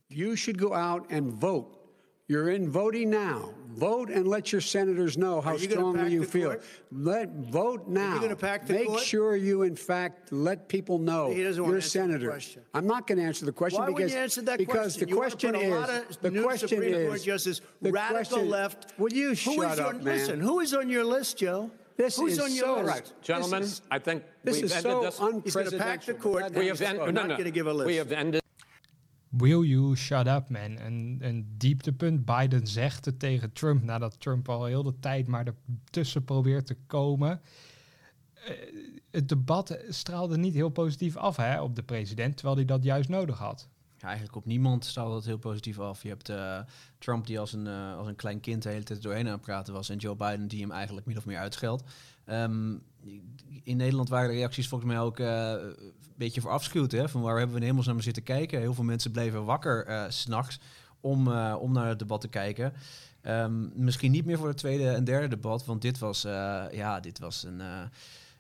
You should go out and vote. You're in voting now. Vote and let your senators know how you strongly you feel. Court? Let vote now. Are you pack the Make court? sure you, in fact, let people know you're senator. I'm not going to answer the question Why because you answer that because question? the question is the question Supreme is Court justice the radical question, left. Will you who shut up, on, man? Listen, who is on your list, Joe? This Who's is on your so list? gentlemen. Is, I think this we've is ended so this. He's going to pack the court. We have ended. not No, no. going to give a list. We have ended. Will you shut up, man? Een, een dieptepunt. Biden zegt het tegen Trump nadat Trump al heel de tijd maar ertussen probeert te komen. Uh, het debat straalde niet heel positief af hè, op de president, terwijl hij dat juist nodig had. Ja, eigenlijk op niemand straalde het heel positief af. Je hebt uh, Trump die als een, uh, als een klein kind de hele tijd doorheen aan het praten was. En Joe Biden die hem eigenlijk min of meer uitscheldt. Um, in Nederland waren de reacties volgens mij ook uh, een beetje verafschuwd. Van waar hebben we in hemelsnaam zitten kijken? Heel veel mensen bleven wakker uh, s'nachts om, om naar het debat te kijken. Um, misschien niet meer voor het tweede en derde debat, want dit was, ja, dit was een,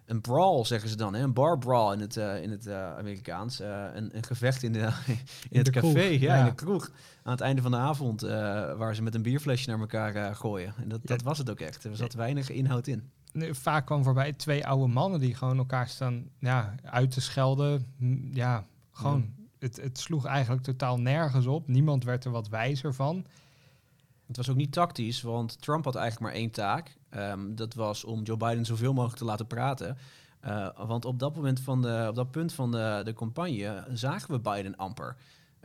een brawl, zeggen ze dan. Hè? Een bar brawl in het, in het Amerikaans. Een, een, gevecht in, de, *laughs* in, in het café, kroeg, ja, ja, in de kroeg. Aan het einde van de avond, waar ze met een bierflesje naar elkaar gooien. En dat, dat was het ook echt. Er zat weinig inhoud in vaak kwam voorbij twee oude mannen die gewoon elkaar staan ja, uit te schelden. Ja, gewoon. Het, het sloeg eigenlijk totaal nergens op. Niemand werd er wat wijzer van. Het was ook niet tactisch, want Trump had eigenlijk maar één taak. Um, dat was om Joe Biden zoveel mogelijk te laten praten. Uh, want op dat, moment van de, op dat punt van de, de campagne zagen we Biden amper.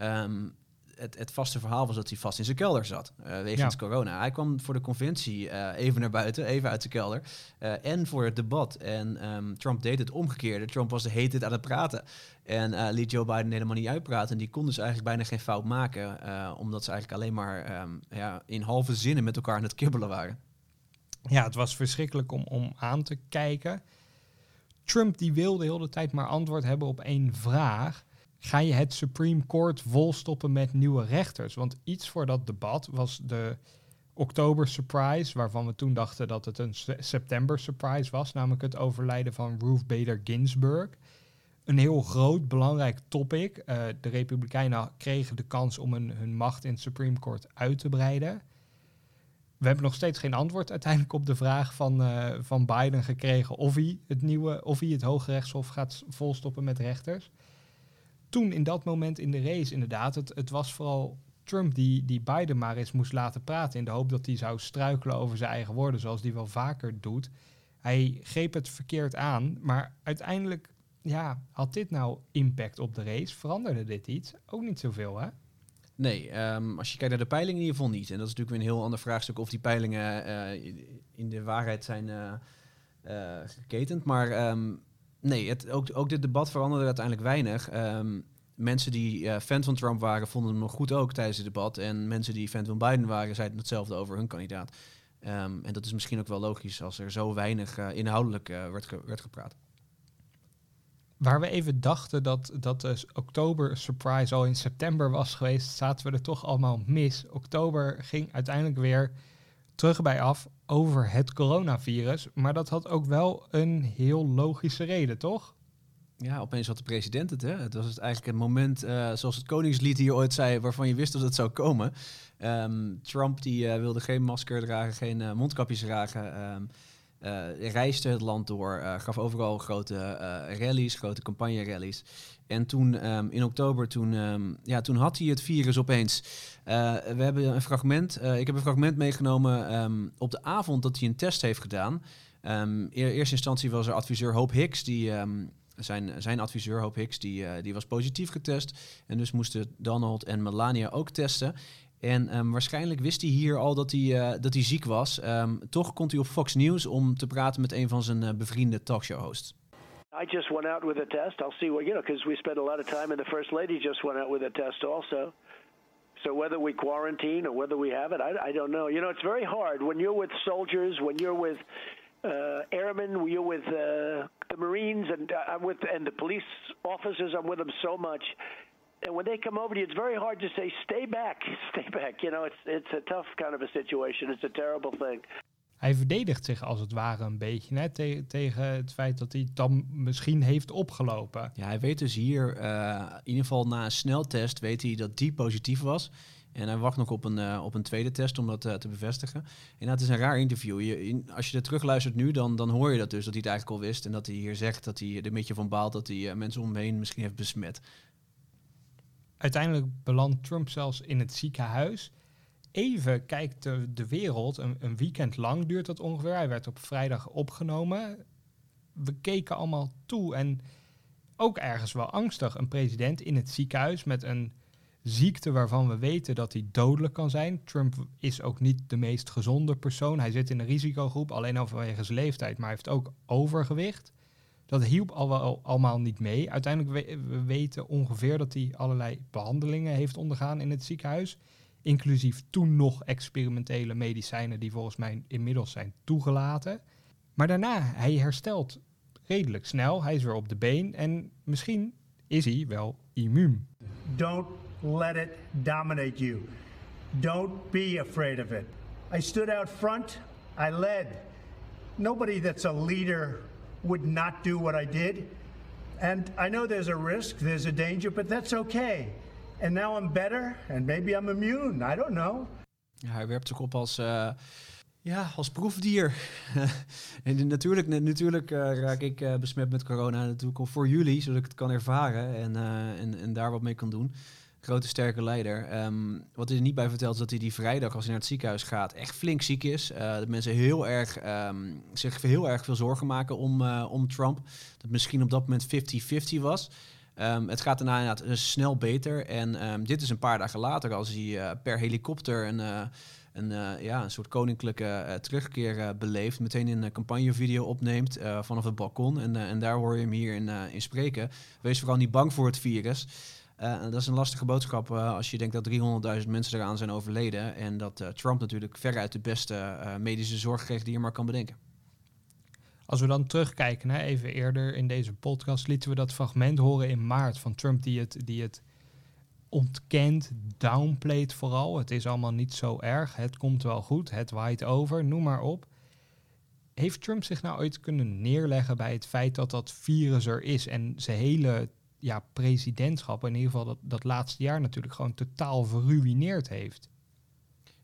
Um, het, het, vaste verhaal was dat hij vast in zijn kelder zat, uh, wegens ja. corona. Hij kwam voor de conventie uh, even naar buiten, even uit de kelder. Uh, en voor het debat. En um, Trump deed het omgekeerde. Trump was de hele tijd aan het praten. En liet Joe Biden helemaal niet uitpraten. En die kon dus eigenlijk bijna geen fout maken. omdat ze eigenlijk alleen maar um, ja, in halve zinnen met elkaar aan het kibbelen waren. Ja, het was verschrikkelijk om, om aan te kijken. Trump die wilde heel de tijd maar antwoord hebben op één vraag. Ga je het Supreme Court volstoppen met nieuwe rechters? Want iets voor dat debat was de oktober surprise, waarvan we toen dachten dat het een september surprise was, namelijk het overlijden van Ruth Bader Ginsburg. Een heel groot, belangrijk topic. Uh, de Republikeinen kregen de kans om hun, hun macht in het Supreme Court uit te breiden. We hebben nog steeds geen antwoord uiteindelijk op de vraag van, uh, van Biden gekregen of hij het nieuwe, of hij het Hoge Rechtshof gaat volstoppen met rechters. Toen in dat moment in de race, inderdaad, het, het was vooral Trump die, die Biden maar eens moest laten praten in de hoop dat hij zou struikelen over zijn eigen woorden, zoals hij wel vaker doet. Hij greep het verkeerd aan, maar uiteindelijk ja, had dit nou impact op de race? Veranderde dit iets? Ook niet zoveel, hè? Nee, um, als je kijkt naar de peilingen in ieder geval niet. En dat is natuurlijk weer een heel ander vraagstuk of die peilingen uh, in de waarheid zijn uh, geketend. Maar um, nee, het, ook, ook dit debat veranderde uiteindelijk weinig. Um, mensen die fan van Trump waren, vonden hem goed ook tijdens het debat. En mensen die fan van Biden waren, zeiden hetzelfde over hun kandidaat. en dat is misschien ook wel logisch als er zo weinig inhoudelijk werd, werd gepraat. Waar we even dachten dat, dat de oktober surprise al in september was geweest, zaten we er toch allemaal mis. Oktober ging uiteindelijk weer terug bij af over het coronavirus. Maar dat had ook wel een heel logische reden, toch? Ja, opeens had de president het. Hè? Het was het eigenlijk het moment, uh, zoals het Koningslied hier ooit zei, waarvan je wist dat het zou komen. Um, Trump die uh, wilde geen masker dragen, geen uh, mondkapjes dragen. Um, uh, reisde het land door, uh, gaf overal grote uh, rallies, grote campagne-rallies. En toen um, in oktober, toen, um, ja, toen had hij het virus opeens. we hebben een fragment, ik heb een fragment meegenomen um, op de avond dat hij een test heeft gedaan. in eerste instantie was er adviseur Hope Hicks, die, zijn, zijn adviseur Hope Hicks, die, die was positief getest. En dus moesten Donald en Melania ook testen. En um, waarschijnlijk wist hij hier al dat hij, uh, dat hij ziek was. Um, toch komt hij op Fox News om te praten met een van zijn uh, bevriende talkshow-hosts. I just went out with a test. I'll see what, you know, because we spent a lot of time, and the First Lady just went out with a test also. So whether we quarantine or whether we have it, I, I don't know. You know, it's very hard when you're with soldiers, when you're with uh, airmen, you're with uh, the Marines, and uh, I'm with and the police officers. I'm with them so much and when they come over to you, it's very hard to say, "Stay back, *laughs* stay back." You know, it's it's a tough kind of a situation. It's a terrible thing. Hij verdedigt zich als het ware een beetje hè, te tegen het feit dat hij het dan misschien heeft opgelopen. Ja, hij weet dus hier, uh, in ieder geval na een sneltest, weet hij dat die positief was. En hij wacht nog op een, uh, op een tweede test om dat uh, te bevestigen. En dat is een raar interview. Je, in, als je er terugluistert nu, dan, dan hoor je dat dus, dat hij het eigenlijk al wist. En dat hij hier zegt dat hij er een beetje van baalt dat hij mensen om hem heen misschien heeft besmet. Uiteindelijk belandt Trump zelfs in het ziekenhuis. Even kijkt de, wereld, een, een, weekend lang duurt dat ongeveer. Hij werd op vrijdag opgenomen. We keken allemaal toe en ook ergens wel angstig. Een president in het ziekenhuis met een ziekte waarvan we weten dat hij dodelijk kan zijn. Trump is ook niet de meest gezonde persoon. Hij zit in een risicogroep, alleen al vanwege zijn leeftijd, maar hij heeft ook overgewicht. Dat hielp al wel allemaal niet mee. Uiteindelijk we, we weten ongeveer dat hij allerlei behandelingen heeft ondergaan in het ziekenhuis. Inclusief toen nog experimentele medicijnen die volgens mij inmiddels zijn toegelaten. Maar daarna, hij herstelt redelijk snel. Hij is weer op de been en misschien is hij wel immuun. Don't let it dominate you. Don't be afraid of it. I stood out front. I led. Nobody that's a leader would not do what I did. And I know there's a risk, there's a danger, but that's okay. And now I'm better, and maybe I'm immune. I don't know. Ja, hij werpt zich op als, uh, ja, als proefdier. *laughs* en natuurlijk, natuurlijk uh, raak ik uh, besmet met corona natuurlijk voor jullie, zodat ik het kan ervaren en, en, en daar wat mee kan doen grote sterke leider. Um, wat hij er niet bij vertelt is dat hij die vrijdag als hij naar het ziekenhuis gaat echt flink ziek is. Uh, dat mensen heel erg, um, zich heel erg veel zorgen maken om, uh, om Trump. Dat misschien op dat moment 50-50 was. Um, het gaat daarna inderdaad snel beter. En dit is een paar dagen later als hij per helikopter een, een, ja, een soort koninklijke terugkeer beleeft. Meteen een campagnevideo opneemt vanaf het balkon. En, en daar hoor je hem hier in, in spreken. Wees vooral niet bang voor het virus. Uh, dat is een lastige boodschap uh, als je denkt dat 300.000 mensen eraan zijn overleden. En dat uh, Trump natuurlijk veruit de beste medische zorg kreeg die je maar kan bedenken. Als we dan terugkijken, hè, even eerder in deze podcast lieten we dat fragment horen in maart van Trump die het, die het ontkent, downplayt vooral. Het is allemaal niet zo erg, het komt wel goed, het waait over, noem maar op. Heeft Trump zich nou ooit kunnen neerleggen bij het feit dat dat virus er is en zijn hele ja, presidentschap, in ieder geval dat, dat laatste jaar natuurlijk gewoon totaal verruineerd heeft?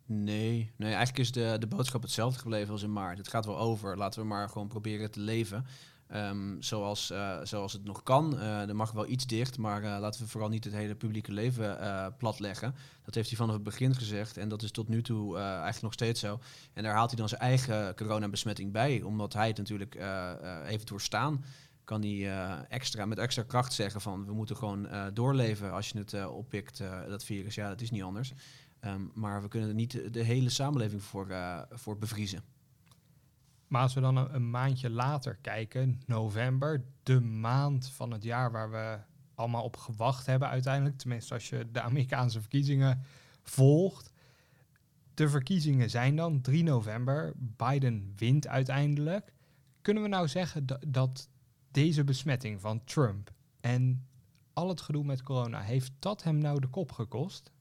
Nee, nee, eigenlijk is de, de boodschap hetzelfde gebleven als in maart. Het gaat wel over. Laten we maar gewoon proberen te leven. Ehm, zoals, uh, zoals het nog kan. Uh, er mag wel iets dicht, maar uh, laten we vooral niet het hele publieke leven platleggen. Dat heeft hij vanaf het begin gezegd en dat is tot nu toe eigenlijk nog steeds zo. En daar haalt hij dan zijn eigen coronabesmetting bij, omdat hij het natuurlijk heeft doorstaan. Kan hij extra, met extra kracht zeggen van we moeten gewoon doorleven als je het oppikt, dat virus. Ja, dat is niet anders. Um, maar we kunnen er niet de hele samenleving voor, voor bevriezen. Maar als we dan een, een, maandje later kijken, november, de maand van het jaar waar we allemaal op gewacht hebben uiteindelijk, tenminste als je de Amerikaanse verkiezingen volgt. De verkiezingen zijn dan 3 november, Biden wint uiteindelijk. Kunnen we nou zeggen dat deze besmetting van Trump en al het gedoe met corona, heeft dat hem nou de kop gekost?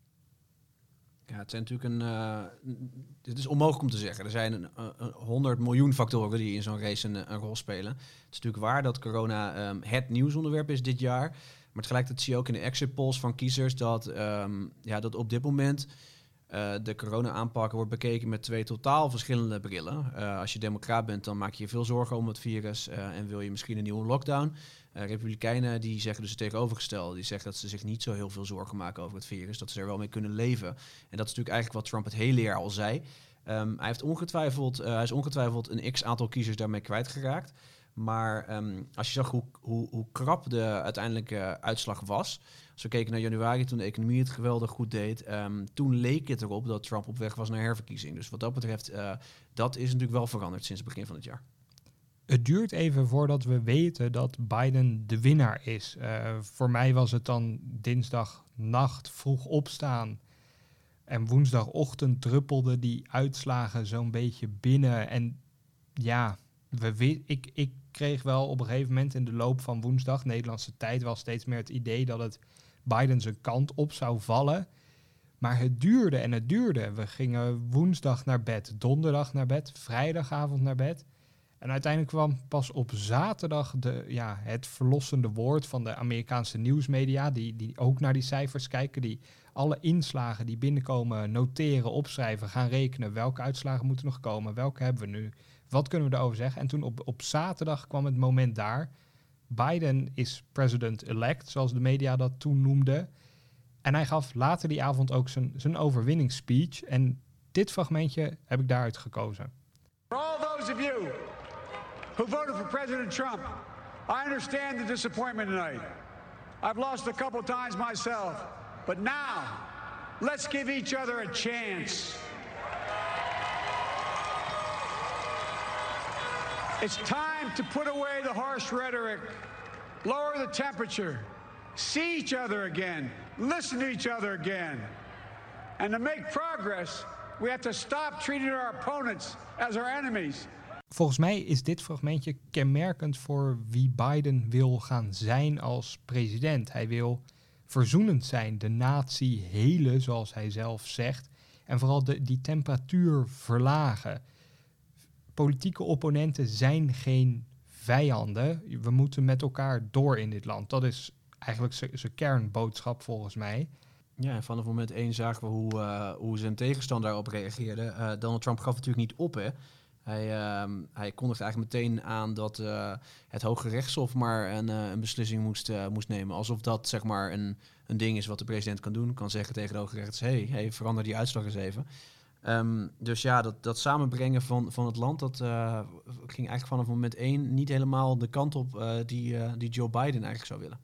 Ja, het zijn natuurlijk een. Uh, is onmogelijk om te zeggen. Er zijn een, een 100 miljoen factoren die in zo'n race een, rol spelen. Het is natuurlijk waar dat corona um, het nieuwsonderwerp is dit jaar. Maar tegelijkertijd zie je ook in de exit polls van kiezers dat, um, ja, dat op dit moment uh, de corona-aanpak wordt bekeken met twee totaal verschillende brillen. Uh, als je democraat bent, dan maak je je veel zorgen om het virus en wil je misschien een nieuwe lockdown. Republikeinen die zeggen dus het tegenovergestelde. Die zeggen dat ze zich niet zo heel veel zorgen maken over het virus. Dat ze er wel mee kunnen leven. En dat is natuurlijk eigenlijk wat Trump het hele jaar al zei. Um, hij, heeft ongetwijfeld, hij is ongetwijfeld een x-aantal kiezers daarmee kwijtgeraakt. Maar um, als je zag hoe, hoe, hoe krap de uiteindelijke uitslag was. Als we keken naar januari, toen de economie het geweldig goed deed. Um, toen leek het erop dat Trump op weg was naar herverkiezing. Dus wat dat betreft, uh, dat is natuurlijk wel veranderd sinds het begin van het jaar het duurt even voordat we weten dat Biden de winnaar is. Uh, voor mij was het dan dinsdagnacht vroeg opstaan. En woensdagochtend druppelden die uitslagen zo'n beetje binnen. En ja, we, ik, ik kreeg wel op een gegeven moment in de loop van woensdag, Nederlandse tijd, wel steeds meer het idee dat het Biden zijn kant op zou vallen. Maar het duurde en het duurde. We gingen woensdag naar bed, donderdag naar bed, vrijdagavond naar bed. En uiteindelijk kwam pas op zaterdag de, ja, het verlossende woord van de Amerikaanse nieuwsmedia, die, die ook naar die cijfers kijken, die alle inslagen die binnenkomen noteren, opschrijven, gaan rekenen. Welke uitslagen moeten nog komen? Welke hebben we nu? Wat kunnen we erover zeggen? En toen op, op zaterdag kwam het moment daar. Biden is president-elect, zoals de media dat toen noemden. En hij gaf later die avond ook zijn, zijn overwinningsspeech. En dit fragmentje heb ik daaruit gekozen. For all those of you who voted for President Trump. I understand the disappointment tonight. I've lost a couple times myself. But now, let's give each other a chance. It's time to put away the harsh rhetoric, lower the temperature, see each other again, listen to each other again. And to make progress, we have to stop treating our opponents as our enemies Volgens mij is dit fragmentje kenmerkend voor wie Biden wil gaan zijn als president. Hij wil verzoenend zijn, de natie helen, zoals hij zelf zegt. En vooral de, die temperatuur verlagen. Politieke opponenten zijn geen vijanden. We moeten met elkaar door in dit land. Dat is eigenlijk zijn kernboodschap volgens mij. Ja, en vanaf moment één zagen we hoe, uh, hoe zijn tegenstander daarop reageerde. Uh, Donald Trump gaf natuurlijk niet op, hè. Hij, uh, hij kondigde eigenlijk meteen aan dat uh, het Hoge Rechtshof maar een, een beslissing moest, moest nemen. Alsof dat zeg maar een, een ding is wat de president kan doen. Kan zeggen tegen het Hoge Rechts, hey, hey, verander die uitslag eens even. Um, dus ja, dat, dat samenbrengen van, van het land, dat ging eigenlijk vanaf moment één niet helemaal de kant op die, die Joe Biden eigenlijk zou willen.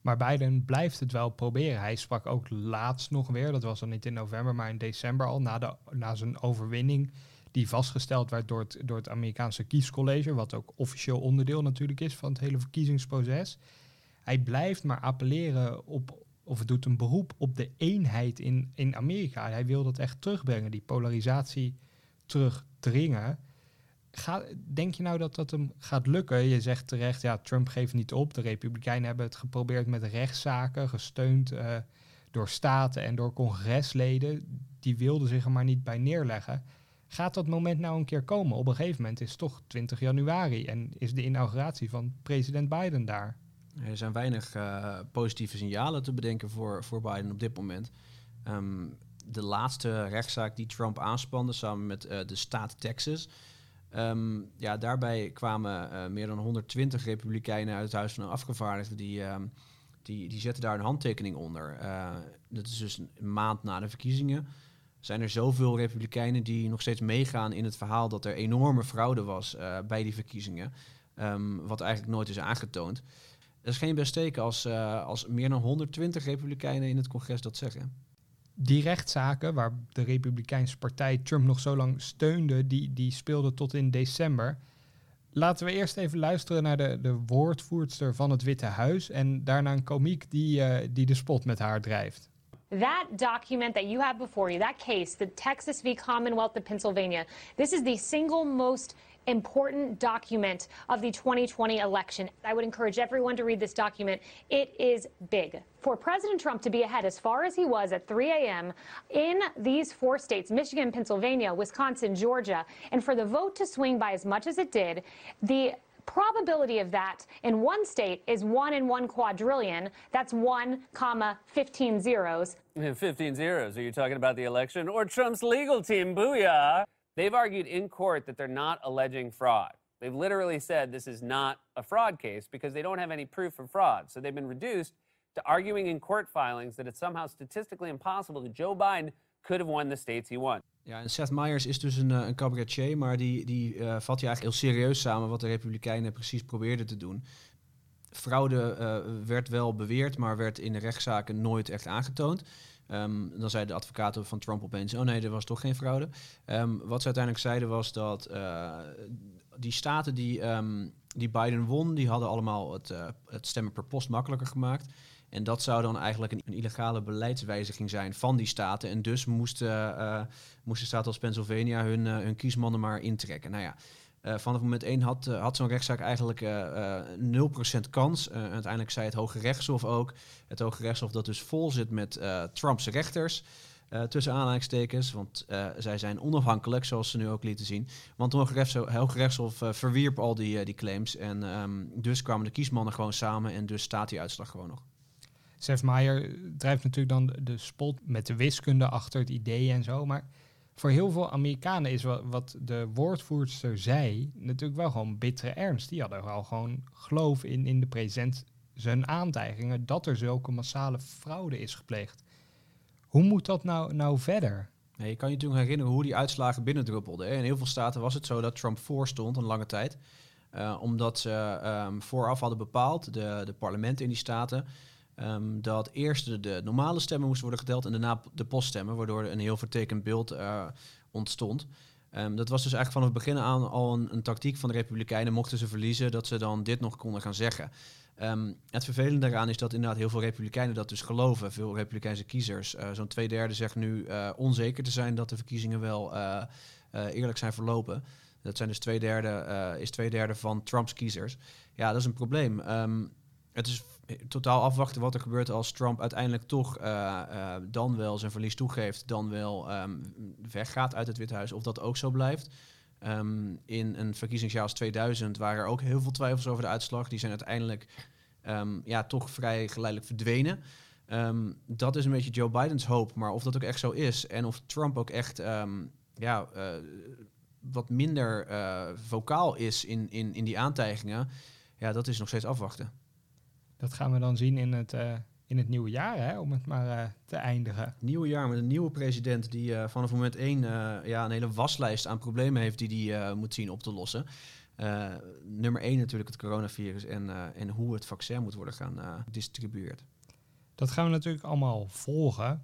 Maar Biden blijft het wel proberen. Hij sprak ook laatst nog weer, dat was dan niet in november, maar in december al, na, de, na zijn overwinning die vastgesteld werd door het, door het Amerikaanse kiescollege, wat ook officieel onderdeel natuurlijk is van het hele verkiezingsproces. Hij blijft maar appelleren op, of doet een beroep op de eenheid in, in Amerika. Hij wil dat echt terugbrengen, die polarisatie terugdringen. Ga, denk je nou dat dat hem gaat lukken? Je zegt terecht, ja, Trump geeft niet op. De Republikeinen hebben het geprobeerd met rechtszaken, gesteund uh, door staten en door congresleden. Die wilden zich er maar niet bij neerleggen. Gaat dat moment nou een keer komen? Op een gegeven moment is het toch 20 januari en is de inauguratie van president Biden daar. Er zijn weinig uh, positieve signalen te bedenken voor, voor Biden op dit moment. Um, de laatste rechtszaak die Trump aanspande samen met uh, de staat Texas. Um, ja, daarbij kwamen uh, meer dan 120 republikeinen uit het Huis van Afgevaardigden die, um, die, die zetten daar een handtekening onder. dat is dus een maand na de verkiezingen zijn er zoveel republikeinen die nog steeds meegaan in het verhaal dat er enorme fraude was bij die verkiezingen. Wat eigenlijk nooit is aangetoond. Dat is geen best teken als, uh, als meer dan 120 republikeinen in het congres dat zeggen. Die rechtszaken waar de Republikeinse partij Trump nog zo lang steunde, die, die speelden tot in december. Laten we eerst even luisteren naar de, de woordvoerster van het Witte Huis en daarna een komiek die, uh, die de spot met haar drijft. That document that you have before you, that case, the Texas v. Commonwealth of Pennsylvania, this is the single most important document of the 2020 election. I would encourage everyone to read this document. It is big. For President Trump to be ahead as far as he was at 3 a.m. in these four states Michigan, Pennsylvania, Wisconsin, Georgia and for the vote to swing by as much as it did, the probability of that in one state is one in one quadrillion. That's one comma 15 zeros. *laughs* 15 zeros. Are you talking about the election or Trump's legal team? Booyah. They've argued in court that they're not alleging fraud. They've literally said this is not a fraud case because they don't have any proof of fraud. So they've been reduced to arguing in court filings that it's somehow statistically impossible that Joe Biden could have won the states he won. Ja, en Seth Meyers is dus een, een cabaretier, maar die, die uh, vat je eigenlijk heel serieus samen wat de Republikeinen precies probeerden te doen. Fraude uh, werd wel beweerd, maar werd in de rechtszaken nooit echt aangetoond. Um, dan zeiden de advocaten van Trump opeens: Oh nee, er was toch geen fraude. Um, wat ze uiteindelijk zeiden was dat die staten die, um, die Biden won, die hadden allemaal het, het stemmen per post makkelijker gemaakt. En dat zou dan eigenlijk een, een, illegale beleidswijziging zijn van die staten. En dus moesten, uh, moesten staten als Pennsylvania hun, uh, hun kiesmannen maar intrekken. Nou ja, uh, vanaf moment 1 had, had zo'n rechtszaak eigenlijk 0% kans. uiteindelijk zei het Hoge Rechtshof ook. Het Hoge Rechtshof dat dus vol zit met Trumps rechters. tussen aanhalingstekens, want zij zijn onafhankelijk, zoals ze nu ook lieten zien. Want het Hoge Rechtshof, verwierp al die, die claims. En um, dus kwamen de kiesmannen gewoon samen en dus staat die uitslag gewoon nog. Seth Meyer drijft natuurlijk dan de spot met de wiskunde achter het idee en zo. Maar voor heel veel Amerikanen is wat de woordvoerster zei natuurlijk wel gewoon bittere ernst. Die hadden wel gewoon geloof in, in de president zijn aantijgingen dat er zulke massale fraude is gepleegd. Hoe moet dat nou, nou verder? Je kan je natuurlijk herinneren hoe die uitslagen binnendruppelden. In heel veel staten was het zo dat Trump voorstond een lange tijd. Uh, omdat ze um, vooraf hadden bepaald, de, de parlementen in die staten, Um, dat eerst de, normale stemmen moesten worden geteld en daarna de poststemmen, waardoor een heel vertekend beeld uh, ontstond. Um, dat was dus eigenlijk vanaf het begin aan al een, een, tactiek van de Republikeinen, mochten ze verliezen, dat ze dan dit nog konden gaan zeggen. Um, het vervelende daaraan is dat inderdaad heel veel Republikeinen dat dus geloven, veel Republikeinse kiezers. Uh, Zo'n twee derde zegt nu uh, onzeker te zijn dat de verkiezingen wel eerlijk zijn verlopen. Dat zijn dus twee derde, is twee derde van Trumps kiezers. Ja, dat is een probleem. het is totaal afwachten wat er gebeurt als Trump uiteindelijk toch uh, uh, dan wel zijn verlies toegeeft, dan wel um, weggaat uit het Witte Huis, of dat ook zo blijft. Um, in een verkiezingsjaar als 2000 waren er ook heel veel twijfels over de uitslag. Die zijn uiteindelijk um, ja, toch vrij geleidelijk verdwenen. dat is een beetje Joe Bidens hoop, maar of dat ook echt zo is en of Trump ook echt ja, uh, wat minder vocaal is in, in, in die aantijgingen, ja, dat is nog steeds afwachten. Dat gaan we dan zien in het, uh, in het nieuwe jaar, hè, om het maar uh, te eindigen. Nieuwe jaar met een nieuwe president die uh, vanaf moment één ja, een hele waslijst aan problemen heeft die hij moet zien op te lossen. nummer één natuurlijk het coronavirus en, en hoe het vaccin moet worden gaan distribueerd. Dat gaan we natuurlijk allemaal volgen.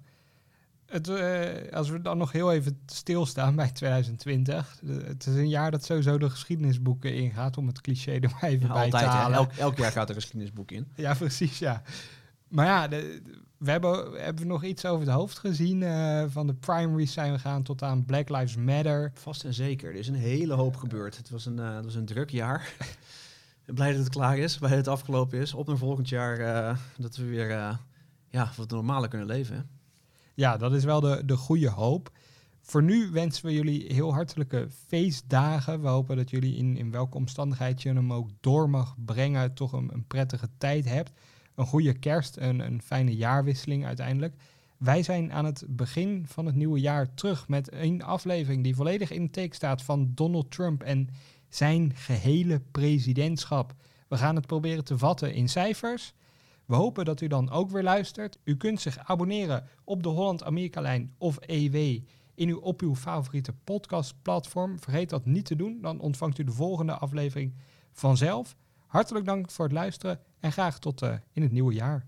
Het, uh, als we dan nog heel even stilstaan bij 2020. het is een jaar dat sowieso de geschiedenisboeken ingaat, om het cliché er maar even ja, bij altijd, te halen. Elk, elk, jaar gaat er een geschiedenisboek in. *laughs* ja, precies, ja. Maar ja, de, we hebben, hebben we nog iets over het hoofd gezien. Uh, van de primaries zijn we gaan tot aan Black Lives Matter. Vast en zeker. Er is een hele hoop gebeurd. Het was een, uh, het was een druk jaar. *laughs* Blij dat het klaar is, blij dat het afgelopen is. Op naar volgend jaar dat we weer ja, wat normaler kunnen leven. Hè? Ja, dat is wel de, de goede hoop. Voor nu wensen we jullie heel hartelijke feestdagen. We hopen dat jullie in, in welke omstandigheid je hem ook door mag brengen, toch een, een prettige tijd hebt. Een goede kerst, een, een fijne jaarwisseling uiteindelijk. Wij zijn aan het begin van het nieuwe jaar terug met een aflevering die volledig in het teken staat van Donald Trump en zijn gehele presidentschap. We gaan het proberen te vatten in cijfers. We hopen dat u dan ook weer luistert. U kunt zich abonneren op de Holland-Amerika-lijn of EW in uw, op uw favoriete podcastplatform. Vergeet dat niet te doen, dan ontvangt u de volgende aflevering vanzelf. Hartelijk dank voor het luisteren en graag tot uh, in het nieuwe jaar.